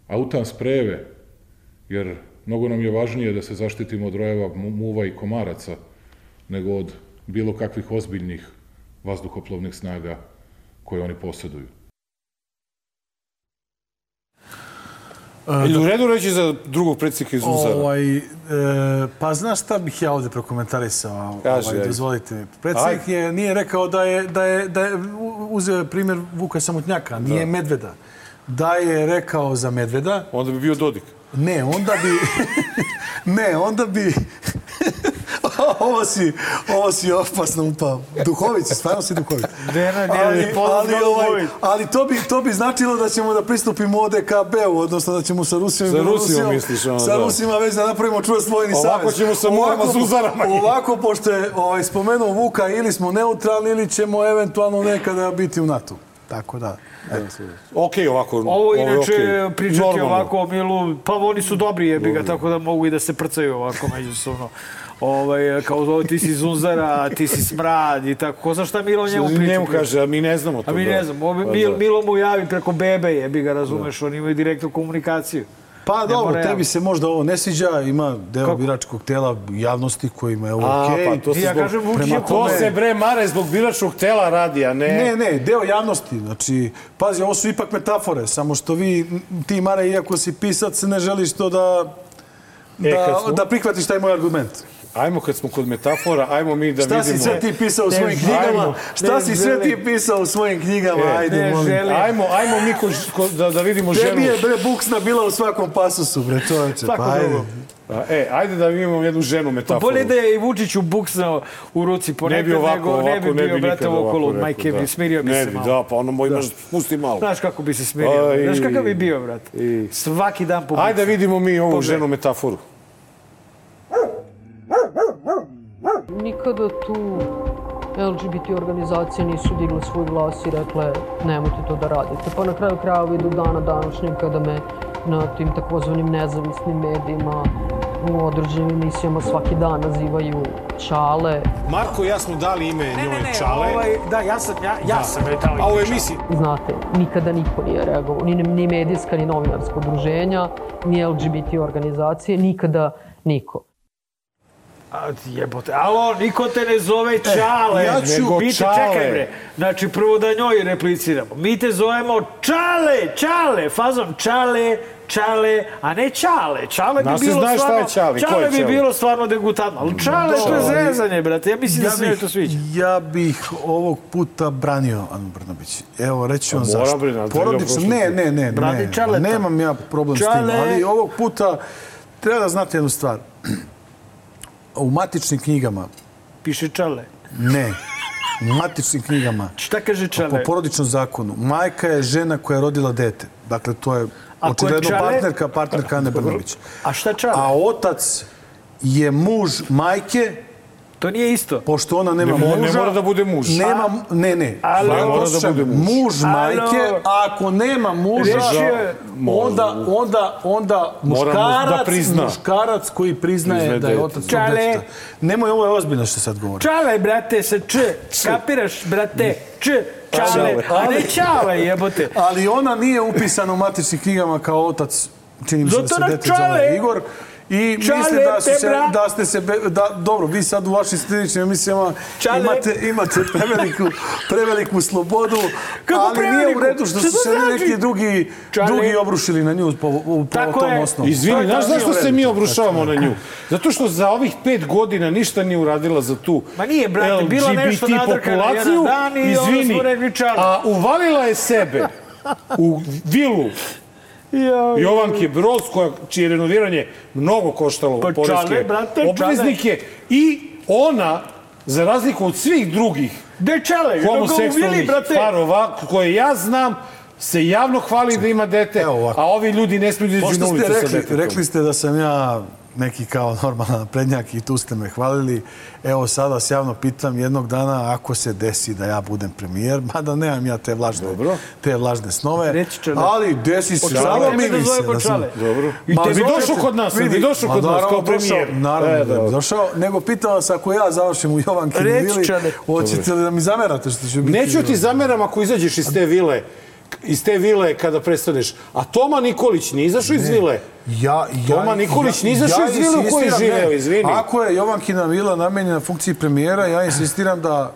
autan sprejeve, jer mnogo nam je važnije da se zaštitimo od rojeva mu- muva i komaraca, nego od bilo kakvih ozbiljnih vazduhoplovnih snaga koje oni posjeduju. Ili u redu reći za drugog predsjednika iz Uzara? Ovaj, e, pa znaš šta bih ja ovde prokomentarisao? Kaži, ovaj, dozvolite. Predsjednik je, nije rekao da je, da je, da je uzeo primjer Vuka Samotnjaka, nije Medveda. Da je rekao za Medveda, Onda bi bio Dodik. ne, onda bi... ne, onda bi... ovo si, ovo si opasno upao. Duhović, stvarno si ne, ali, ali, ovaj, ali to, bi, to bi značilo da ćemo da pristupimo ODKB-u, odnosno da ćemo sa Rusijom i Sa Belorusijom, Rusijom misliš, ono, sa da. Rusima već da napravimo čvrst vojni savez. Ovako ćemo sa Murama Zuzarama. Ovako, pošto je ovaj, spomenuo Vuka, ili smo neutralni, ili ćemo eventualno nekada biti u NATO. Tako da, eto. Ok, ovako. Ovo inače okej. pričati Normalno. ovako o Milu, pa oni su dobri jebi ga, tako da mogu i da se prcaju ovako međusobno. Ovaj, kao ovo, ti si Zunzara, ti si Smrad i tako. Ko zna šta Milo njemu priča? Njemu kaže, a mi ne znamo to. A mi da. ne znam, ovo, Pa Mil, da. Milo mu javi preko bebe, jebi ga, razumeš, oni imaju direktnu komunikaciju. Pa Ne dobro, tebi se možda ovo ne sviđa, ima deo Kako? biračkog tela javnosti kojima je ovo A, okej. pa to se Ja zbog... kažem, prema To tome- se bre mare zbog biračkog tela radi, a ne... Ne, ne, deo javnosti. Znači, pazi, ovo su ipak metafore, samo što vi, ti Mare, iako si pisac, ne želiš to da, E, da, smo- da prihvatiš taj moj argument. Ajmo kad smo kod metafora, ajmo mi da Šta si vidimo... sve ti pisao u Ne svojim knjigama? Šta Ne si sve ti pisao u svojim knjigama? E, Ajde, ne molim. želim. Ajmo, ajmo mi ko, ko, da, da vidimo ženu. Tebi je, bre, buksna bila u svakom pasusu, bre, čoveče. Svako Pa, ajde. drugo. A, E, ajde da vidimo jednu ženu metaforu. Bolje da je i Vučiću buksnao u ruci ponekad, ne bi ovako, nego ovako, ne bi bio, nikad brate, ovako okolo, rekao, majke da. bi, smirio bi ne se bi, malo. Da, pa ono moj imaš, spusti malo. Znaš kako bi se smirio, Aj. znaš kakav bi bio, brate. I- Svaki dan po Ajde da vidimo mi ovu ženu metaforu. Nikada tu LGBT organizacije nisu digle svoj glas i rekle nemojte to da radite. Pa na kraju krajeva i do dana današnjeg kada me na tim takozvanim nezavisnim medijima u određenim emisijama svaki dan nazivaju čale. Marko i ja smo dali ime Ne, ne, njoj ne, Čale. ovaj, da, ja sam, ja, ja sam je dao A u ime emisiji Znate, nikada niko nije reagovao, ni, ni medijska, ni novinarska udruženja, ni LGBT organizacije, nikada niko. A, jebote, alo, niko te ne zove Čale. ja ću- Nego Mi te, Čale. čekaj bre, znači prvo da njoj repliciramo. Mi te zovemo Čale, Čale, fazom Čale, Čale, a ne Čale. Čale bi Nas se bilo zna šta stvarno... je Čale, ko je bi Čale? bilo stvarno degutantno. Ali Čale, to je Čale. zezanje, brate. Ja mislim da Ja se joj bih, to sviđa. ja bih ovog puta branio Anu Brnabić. Evo, reći ću vam mora, zašto. Porodično, ne, ne, ne, Brani ne. Nemam ja problem s Čale. tim, ali ovog puta treba da znate jednu stvar. U matičnim knjigama, Piše Čale. ne, u matičnim knjigama, Šta kaže po Čale? porodičnom zakonu, majka je žena koja je rodila dete. Dakle, to je očigledno Čale- partnerka, partnerka Ane Brnabić. A šta Čale? A otac je muž majke, To nije isto. pošto ona nema Ne mo- ne muža... mora da bude muž. Nema, ne, ne. Alo. Samo Ne mora da bude muž. muž Alo. majke, a ako nema muža, je- onda, onda, onda da muškarac, prizna. muškarac koji priznaje Priznaje da je otac Čale. deteta. Nemoj, ovo je ozbiljno što sad govorim. Čale, brate, sa č. Kapiraš, brate? Č. Čale. Čale. A ne Čale, jebote. Ali ona nije upisana u matičnim knjigama kao otac, čini mi se da se dete zove Igor. I Čale, mislim da, su se, da ste se, be- da, dobro, vi sad u vašim sljedećim emisijama Čale. imate, imate preveliku, preveliku slobodu, Kako ali nije u preveliku? redu što Šta su se znači? neki drugi, Čale. drugi obrušili na nju po, po, po Tako tom je. osnovu. Izvini, znaš tako zašto se mi obrušavamo na nju? Zato što za ovih pet godina ništa nije uradila za tu Ma nije, brate, bilo LGBT nešto nadrkano populaciju. jedan dan i Izvini, a uvalila je sebe u vilu Jovanke Broz, koja, čije renoviranje mnogo koštalo Pa poreske brate, obveznike i ona, za razliku od svih drugih De Čale, nego u Vili, homoseksualnih brate. parova, koje ja znam, se javno hvali da ima dete, a ovi ljudi ne smiju da izađu na ulicu ste sa rekli, detetom. rekli ste da sam ja neki kao normalan prednjak i tu ste me hvalili. Evo sad vas javno pitam jednog dana ako se desi da ja budem premijer, mada nemam ja te vlažne, Dobro. te vlažne snove, Reći će da. ali desi se, da mi zove se. da. Dobro. I te bi došao kod nas, bi došao kod nas kao premijer. Naravno E, da bi došao, nego pitam vas ako ja završim u Jovankinu vili, hoćete li da mi zamerate što ću biti... Neću ti zameram ako izađeš iz te vile, iz te vile kada prestaneš. A Toma Nikolić nije izašao iz vile. Ja, ja, Toma Nikolić nije izašao iz vile u kojoj živeo, izvini. Ako je Jovankina vila namenjena funkciji premijera, ja insistiram da,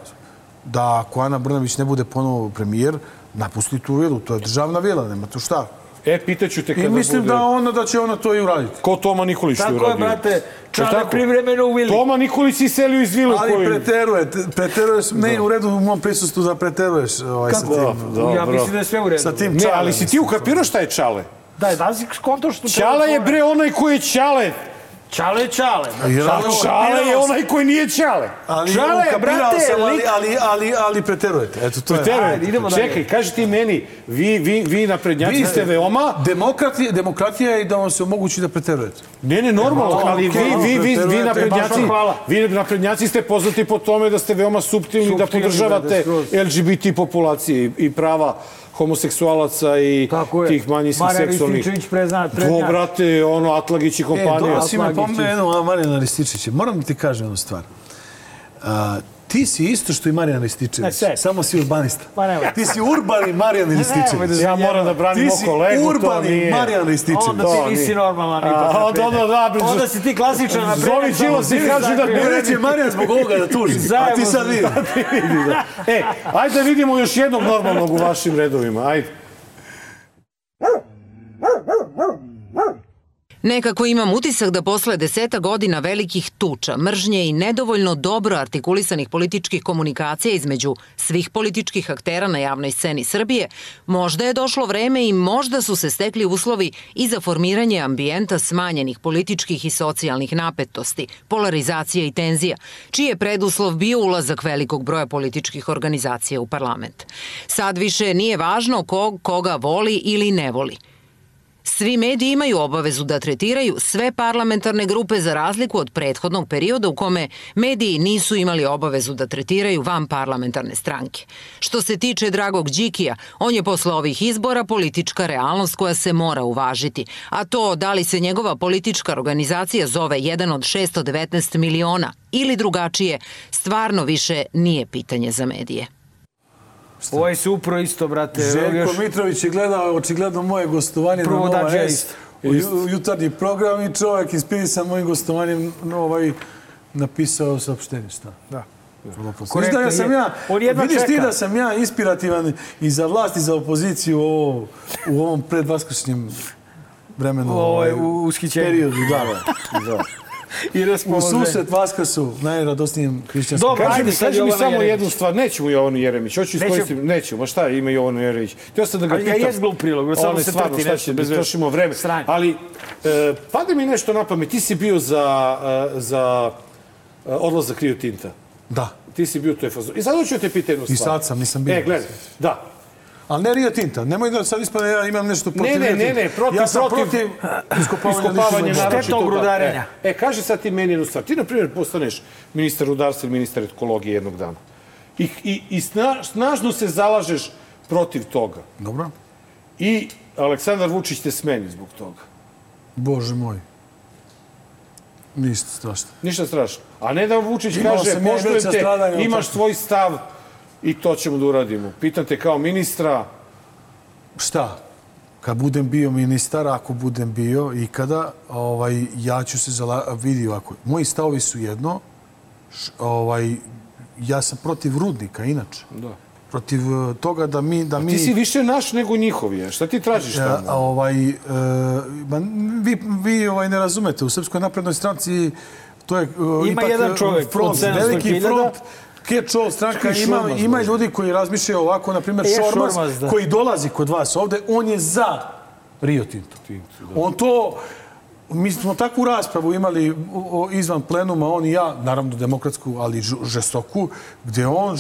da ako Ana Brnabić ne bude ponovo premijer, napusti tu vilu. To je državna vila, nema tu šta. E, pitaću te kada I mislim bude... da ona da će ona to i uraditi. Ko Toma Nikolić Tako je, uradio. brate, Jel Čale tako? privremeno u Vili. Toma Nikolić si iselio iz vile Ali kojoj... preteruje, preteruješ, ne u redu u mom prisustvu da preteruješ ovaj, sa Dobro, tim. dobro. Ja mislim da je sve u redu. Sa tim Ne, čalem. ali si ti ukapirao šta je Čale? Da, da si skonto što... Čale je bre onaj koji je Čale. Čale je čale. brate. Jer A ono- Čale je onaj koji nije Čale. Ali, Čale, brate, sam, ali, ali, ali, ali preterujete. Eto, to je. Teruje. Ajde, idemo dalje. Čekaj, kaži ti meni, vi, vi, vi naprednjaci Vi ste veoma... Demokratija, demokratija je da vam se omogući da preterujete. Ne, ne, normalno, ali vi, vi, vi, vi preterujete, naprednjaci, hvala. vi naprednjaci ste poznati po tome da ste veoma suptilni, da podržavate brate, skroz. LGBT populacije i, i prava homoseksualaca i Tako je. tih manjinskih Marijan seksualnih. Rističević prezna- prednjak. brate, ono, Atlagić i E, kompanija. dobro si me pomenuo, a Marijana Rističića. Moram da ti kažem jednu stvar. A, ti si isto što i Marijan Ne, Rističević, sve. samo si urbanista. Ma nemoj. Ti si urbani Marijan Rističević. da ja moram da branim si kolegu, to urbani nije. Marijan Rističević. Onda To ti nisi normalan. A, onda, onda, da, bez- Onda si ti klasičan na Zovi Đilas i kaže da Ne reće Marijan zbog ovoga da tuži. A ti sad vidi. E, ajde da vidimo još jednog normalnog u vašim redovima, ajde. Nekako imam utisak da posle deseta godina velikih tuča, mržnje i nedovoljno dobro artikulisanih političkih komunikacija između svih političkih aktera na javnoj sceni Srbije, možda je došlo vreme i možda su se stekli uslovi i za formiranje ambijenta smanjenih političkih i socijalnih napetosti, polarizacija i tenzija, čiji je preduslov bio ulazak velikog broja političkih organizacija u parlament. Sad više nije važno ko koga voli ili ne voli. Svi mediji imaju obavezu da tretiraju sve parlamentarne grupe za razliku od prethodnog perioda u kome mediji nisu imali obavezu da tretiraju van parlamentarne stranke. Što se tiče Dragog Đikija, on je posle ovih izbora politička realnost koja se mora uvažiti, a to da li se njegova politička organizacija zove jedan od 619 miliona ili drugačije, stvarno više nije pitanje za medije. Ovaj se upro isto, brate. Željko još- Mitrović je gledao očigledno moje gostovanje na Prvo Nova dađe S. ju- jutarnji program i čovjek inspirisan mojim gostovanjem no, ovaj, napisao saopštenje. Šta? Da. Korektno. Da sam ja, On vidiš ti čeka. da sam ja inspirativan i za vlast i za opoziciju ovo, u ovom predvaskršnjem vremenu. Ovo ovaj, je u ushićenju. periodu, da. da. I U raspoloženje. susret Vaskrsu, najradosnijem hrišćanskom. Dobro, Kaži ajde kaži mi samo Jeremić. jednu stvar. Nećemo Jovanu Jeremić. Hoću iskoristiti. Neću. Ma šta ima Jovanu Jeremić? Htio sam da ga Ali ja pitam. jes glup prilog, samo Ono je se stvarno, trti šta nešto, će, bez trošimo vreme. Sranje. Ali, e, pada mi nešto na pamet. Ti si bio za, e, za e, odlazak Rio Tinta. Da. Ti si bio u toj fazu. I sad hoću da te pitam jednu I stvar. sad sam, nisam bio. E, gledaj. Da. Ali ne Rio Tinta. Nemoj da sad ispada ja imam nešto protiv Ne, ne, ne, ne, protiv, ja sam protiv, protiv iskopavanja, iskopavanja ličnog naročito Štetnog da. rudarenja. E, e, kaži sad ti meni jednu stvar. Ti, na primjer, postaneš ministar rudarstva ili ministar ekologije jednog dana. I, i, i sna, snažno se zalažeš protiv toga. Dobro. I Aleksandar Vučić te smeni zbog toga. Bože moj. Ništa strašno. Ništa strašno. A ne da Vučić Imao kaže, poštujem te, imaš toga." svoj stav i to ćemo da uradimo. Pitam te kao ministra, Šta? Kad budem bio ministar, ako budem bio ikada, ovaj, ja ću se zala... Vidi ovako, moji stavovi su jedno, š, ovaj, ja sam protiv rudnika, inače. Da. Protiv eh, toga da mi... Da mi ti si više naš nego njihov je. Šta ti tražiš Ja, tamo? ovaj, e, ma, vi, vi ovaj, ne razumete, u Srpskoj naprednoj stranci to je e, Ima ipak jedan e, čovjek front, od 700.000. veliki front, Catch-all stranka, ima, Šormaz, ima ljudi koji razmišljaju ovako, na primjer E, Šormaz, Šormaz, da. koji dolazi kod vas ovde, on je za Rio Tinto. On to, mi smo takvu raspravu imali izvan plenuma, on i ja, naravno demokratsku, ali žestoku, gdje on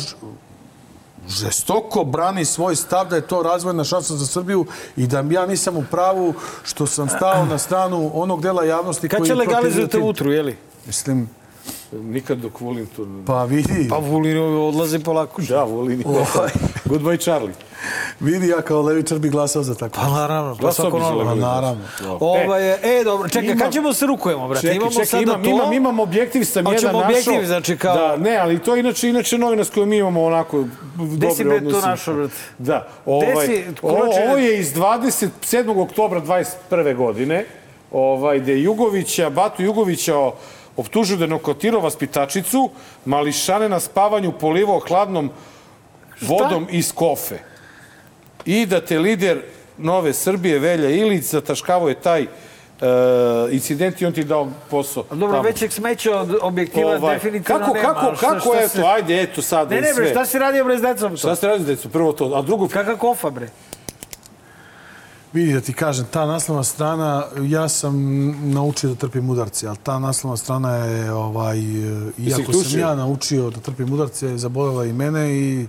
žestoko brani svoj stav da je to razvojna šansa za Srbiju i da ja nisam u pravu što sam stao na stranu onog dela javnosti Kad koji će je protiv legalizujete utru, jeli? Mislim, Nikad dok volim to... pa vidi, Pa Vulin odlazi polako. Da, volim. Ovaj. Goodbye Charlie. vidi ja kao levičar bi glasao za tako. Pa naravno, pa Glasao bi za normalno. legalizaciju. naravno. Da. Ovaj, e, dobro, čekaj, imam- kad ćemo se rukujemo, brate? Čekaj, imamo čekaj, sada imam, to. imam, imam objektiv sam jedan objektiv, našao. znači kao- Da, ne, ali to je inače, inače novina s kojom mi imamo onako dobre si, bre, to odnose. našao, brate? Da. Ovaj, si, ovo, ovo je iz 27. oktobra 21. godine, ovaj, gde je Jugovića, Batu Jugovića o- optužio da je nokotirao vaspitačicu, mališane na spavanju polivao hladnom vodom iz kofe. I da te lider Nove Srbije, Velja Ilić, zataškavao je taj uh, incident i on ti dao posao. Dobro, tamo. većeg smeća od objektiva Ovaj, definitivno kako, nema. Kako, šta- kako, šta eto, se- ajde, eto sad Ne, je ne, bre, sve. šta si radio bre s decom? Šta ste radili, decu? Prvo to, a drugo... Kakva kofa, bre? Vidi da ti kažem, ta naslovna strana, ja sam naučio da trpim udarce, ali ta naslovna strana je, ovaj, iako sam ja naučio da trpim udarce, je zabolela i mene i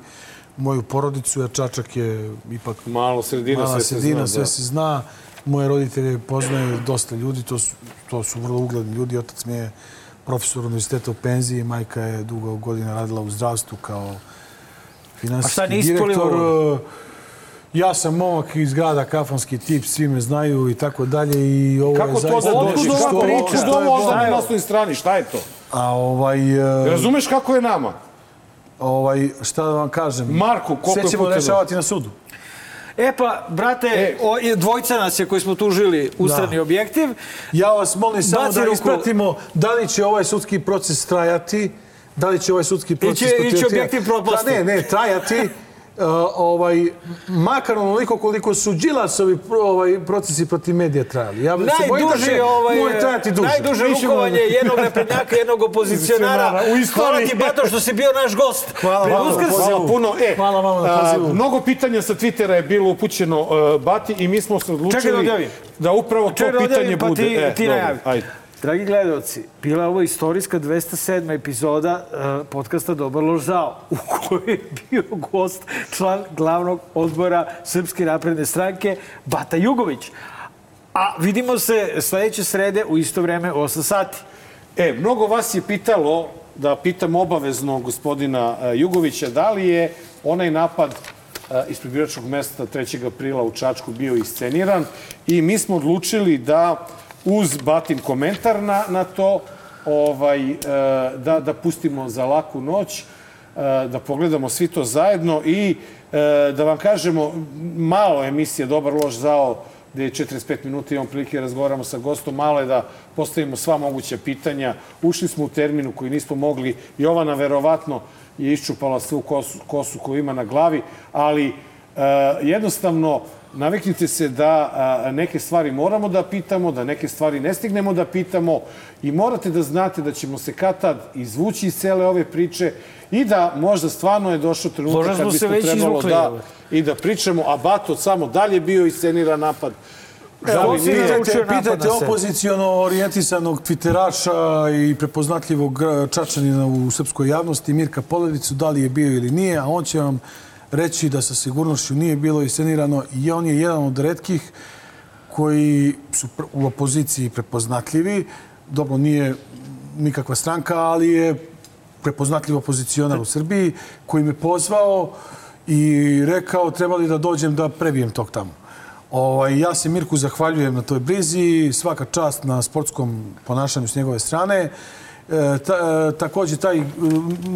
moju porodicu, jer Čačak je ipak Malo sredina, mala sve se sredina, zna. sve da. se zna. Moje roditelje poznaje dosta ljudi, to su, to su vrlo ugledni ljudi. Otac mi je profesor univerziteta u penziji, majka je dugo godina radila u zdravstvu kao A šta finansijski nisi direktor. Ja sam momak iz grada, kafanski tip, svi me znaju i tako dalje. I ovo Kako je to zaista da Otkud dođeš? ova Kako priča? Što ovo bolno. na naslovnoj strani? Šta je to? A ovaj, e, Razumeš kako je nama? ovaj, šta da vam kažem? Marko, koliko Sve je ćemo puta- rešavati na sudu. E pa, brate, E. o, dvojca nas je koji smo tužili ustrani Da. objektiv. Ja vas molim samo da ruku. ispratimo da li će ovaj sudski proces trajati, da li će ovaj sudski proces će- ili će trajati. objektiv propasti. Da, ne, ne, trajati. Uh, ovaj, makar onoliko koliko su Đilasovi ovaj, procesi protiv medija trajali. Ja se bojim da Najduži, će ovaj, moj trajati duže. najduže rukovanje jednog naprednjaka, jednog opozicionara. U istoriji. Hvala ti, Bato, što si bio naš gost. Hvala Pred Uskrs. pozivu. Hvala puno. E, Hvala vama na pozivu. mnogo pitanja sa Twittera je bilo upućeno uh, Bati i mi smo se Čekaj da odlučili da upravo to Čekaj da pitanje odjavim, pa bude. ti- e, ti dobro, najavi. Ajde. Dragi gledalci, bila je ovo istorijska 207. epizoda uh, podcasta Dobar loš zao, u kojoj je bio gost član glavnog odbora Srpske napredne stranke, Bata Jugović. A vidimo se sledeće srede u isto vreme u 8 sati. E, mnogo vas je pitalo, da pitam obavezno gospodina e, Jugovića, da li je onaj napad e, ispred biračkog mesta 3. aprila u Čačku bio isceniran i mi smo odlučili da uz batin komentar na, na to ovaj, e, da, da pustimo za laku noć, e, da pogledamo svi to zajedno i e, da vam kažemo malo emisije Dobar loš zao gde je 45 minuta imamo prilike razgovaramo sa gostom, malo je da postavimo sva moguća pitanja. Ušli smo u terminu koji nismo mogli. Jovana verovatno je iščupala svu kosu, kosu koju ima na glavi, ali jednostavno naviknite se da a, neke stvari moramo da pitamo, da neke stvari ne stignemo da pitamo i morate da znate da ćemo se kad tad izvući iz cele ove priče i da možda stvarno je došao trenutak Možda kad bismo već trebalo izvukli, da evo. i da pričamo, a Bato samo dalje bio isceniran napad. Da nije? naučio Pitajte, pitajte opozicijono orijentisanog twitteraša i prepoznatljivog eh, čačanina u srpskoj javnosti, Mirka Poledicu, da li je bio ili nije, a on će vam reći da sa sigurnošću nije bilo iscenirano i on je jedan od redkih koji su u opoziciji prepoznatljivi. Dobro, nije nikakva stranka, ali je prepoznatljiv opozicionar u Srbiji koji me pozvao i rekao trebali da dođem da prebijem tog tamo. Ovaj, ja se Mirku zahvaljujem na toj brizi, svaka čast na sportskom ponašanju s njegove strane. E, ta, e, takođe, taj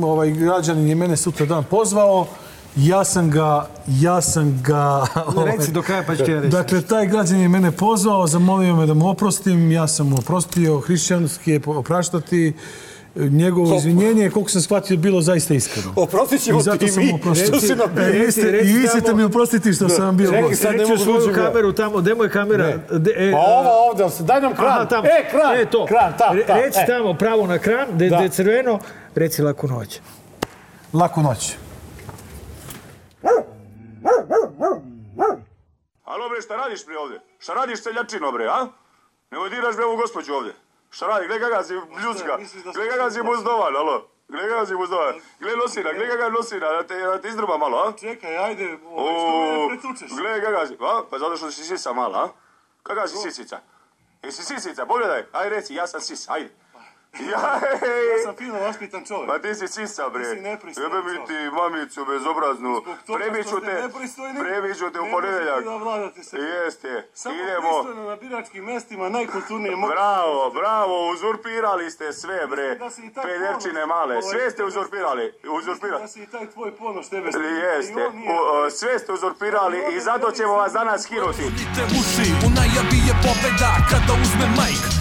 ovaj, građanin je mene sutra dan pozvao. Ja sam ga, ja sam ga... ovaj, Reci do kraja pa ću reći. Dakle, taj građanin je mene pozvao, zamolio me da mu oprostim, ja sam mu oprostio, hrišćanski je opraštati. Njegovo izvinjenje, koliko sam shvatio, bilo zaista iskreno. Oprostit ćemo ti mi što si nam E, ste- reci I vi tamo- ćete mi oprostiti što sam vam bio Čekaj, sad ne mogu svoju da kameru tamo, gde mu je kamera? De, e, Pa ovo ovde, daj nam kran. Aha, tamo. E, kran, E, to. kran, ta, Re- ta. Reci e. tamo, pravo na kran, gde Da. da. je crveno, reci laku noć. Laku noć. Alo bre, šta radiš bre ovde? Šta radiš seljačino bre, a? Nemoj diraš bre ovu gospođu ovde. Šta radi? Gle kakav si ljudska. Gle kakav si buzdovan, alo. Gle kakav si buzdovan. Gle nosina, gle kakav nosina, da te, da te izdruba malo, a? Čekaj, ajde, O, ovaj, što me pretučeš? gle kakav si, a? Pa zato što si sisa mala, a? Kakav si sisica? Jesi sisica? Pogledaj, aj reci, ja sam sis, ajde. Ja, Ja sam fino vaspitan čovjek. Pa ti si sisa, bre. Ti si nepristojan Jebe mi ti mamicu bezobraznu. Zbog toga Premiću što ste te, nepristojni, premiću te u ne ponedeljak. možete da vladate se. Jeste. Samo Idemo. pristojno na biračkim mestima, najkulturnije moguće. Bravo, bravo, uzurpirali ste sve, bre. Da si i taj Pederčine ponos, male, ovaj, sve ste uzurpirali. Uzurpirali. Da si i taj tvoj ponos tebe stiže. Jeste. U, o, sve ste uzurpirali i zato ćemo vas danas skinuti. Te uši, u najavi je pobeda kada uzme majk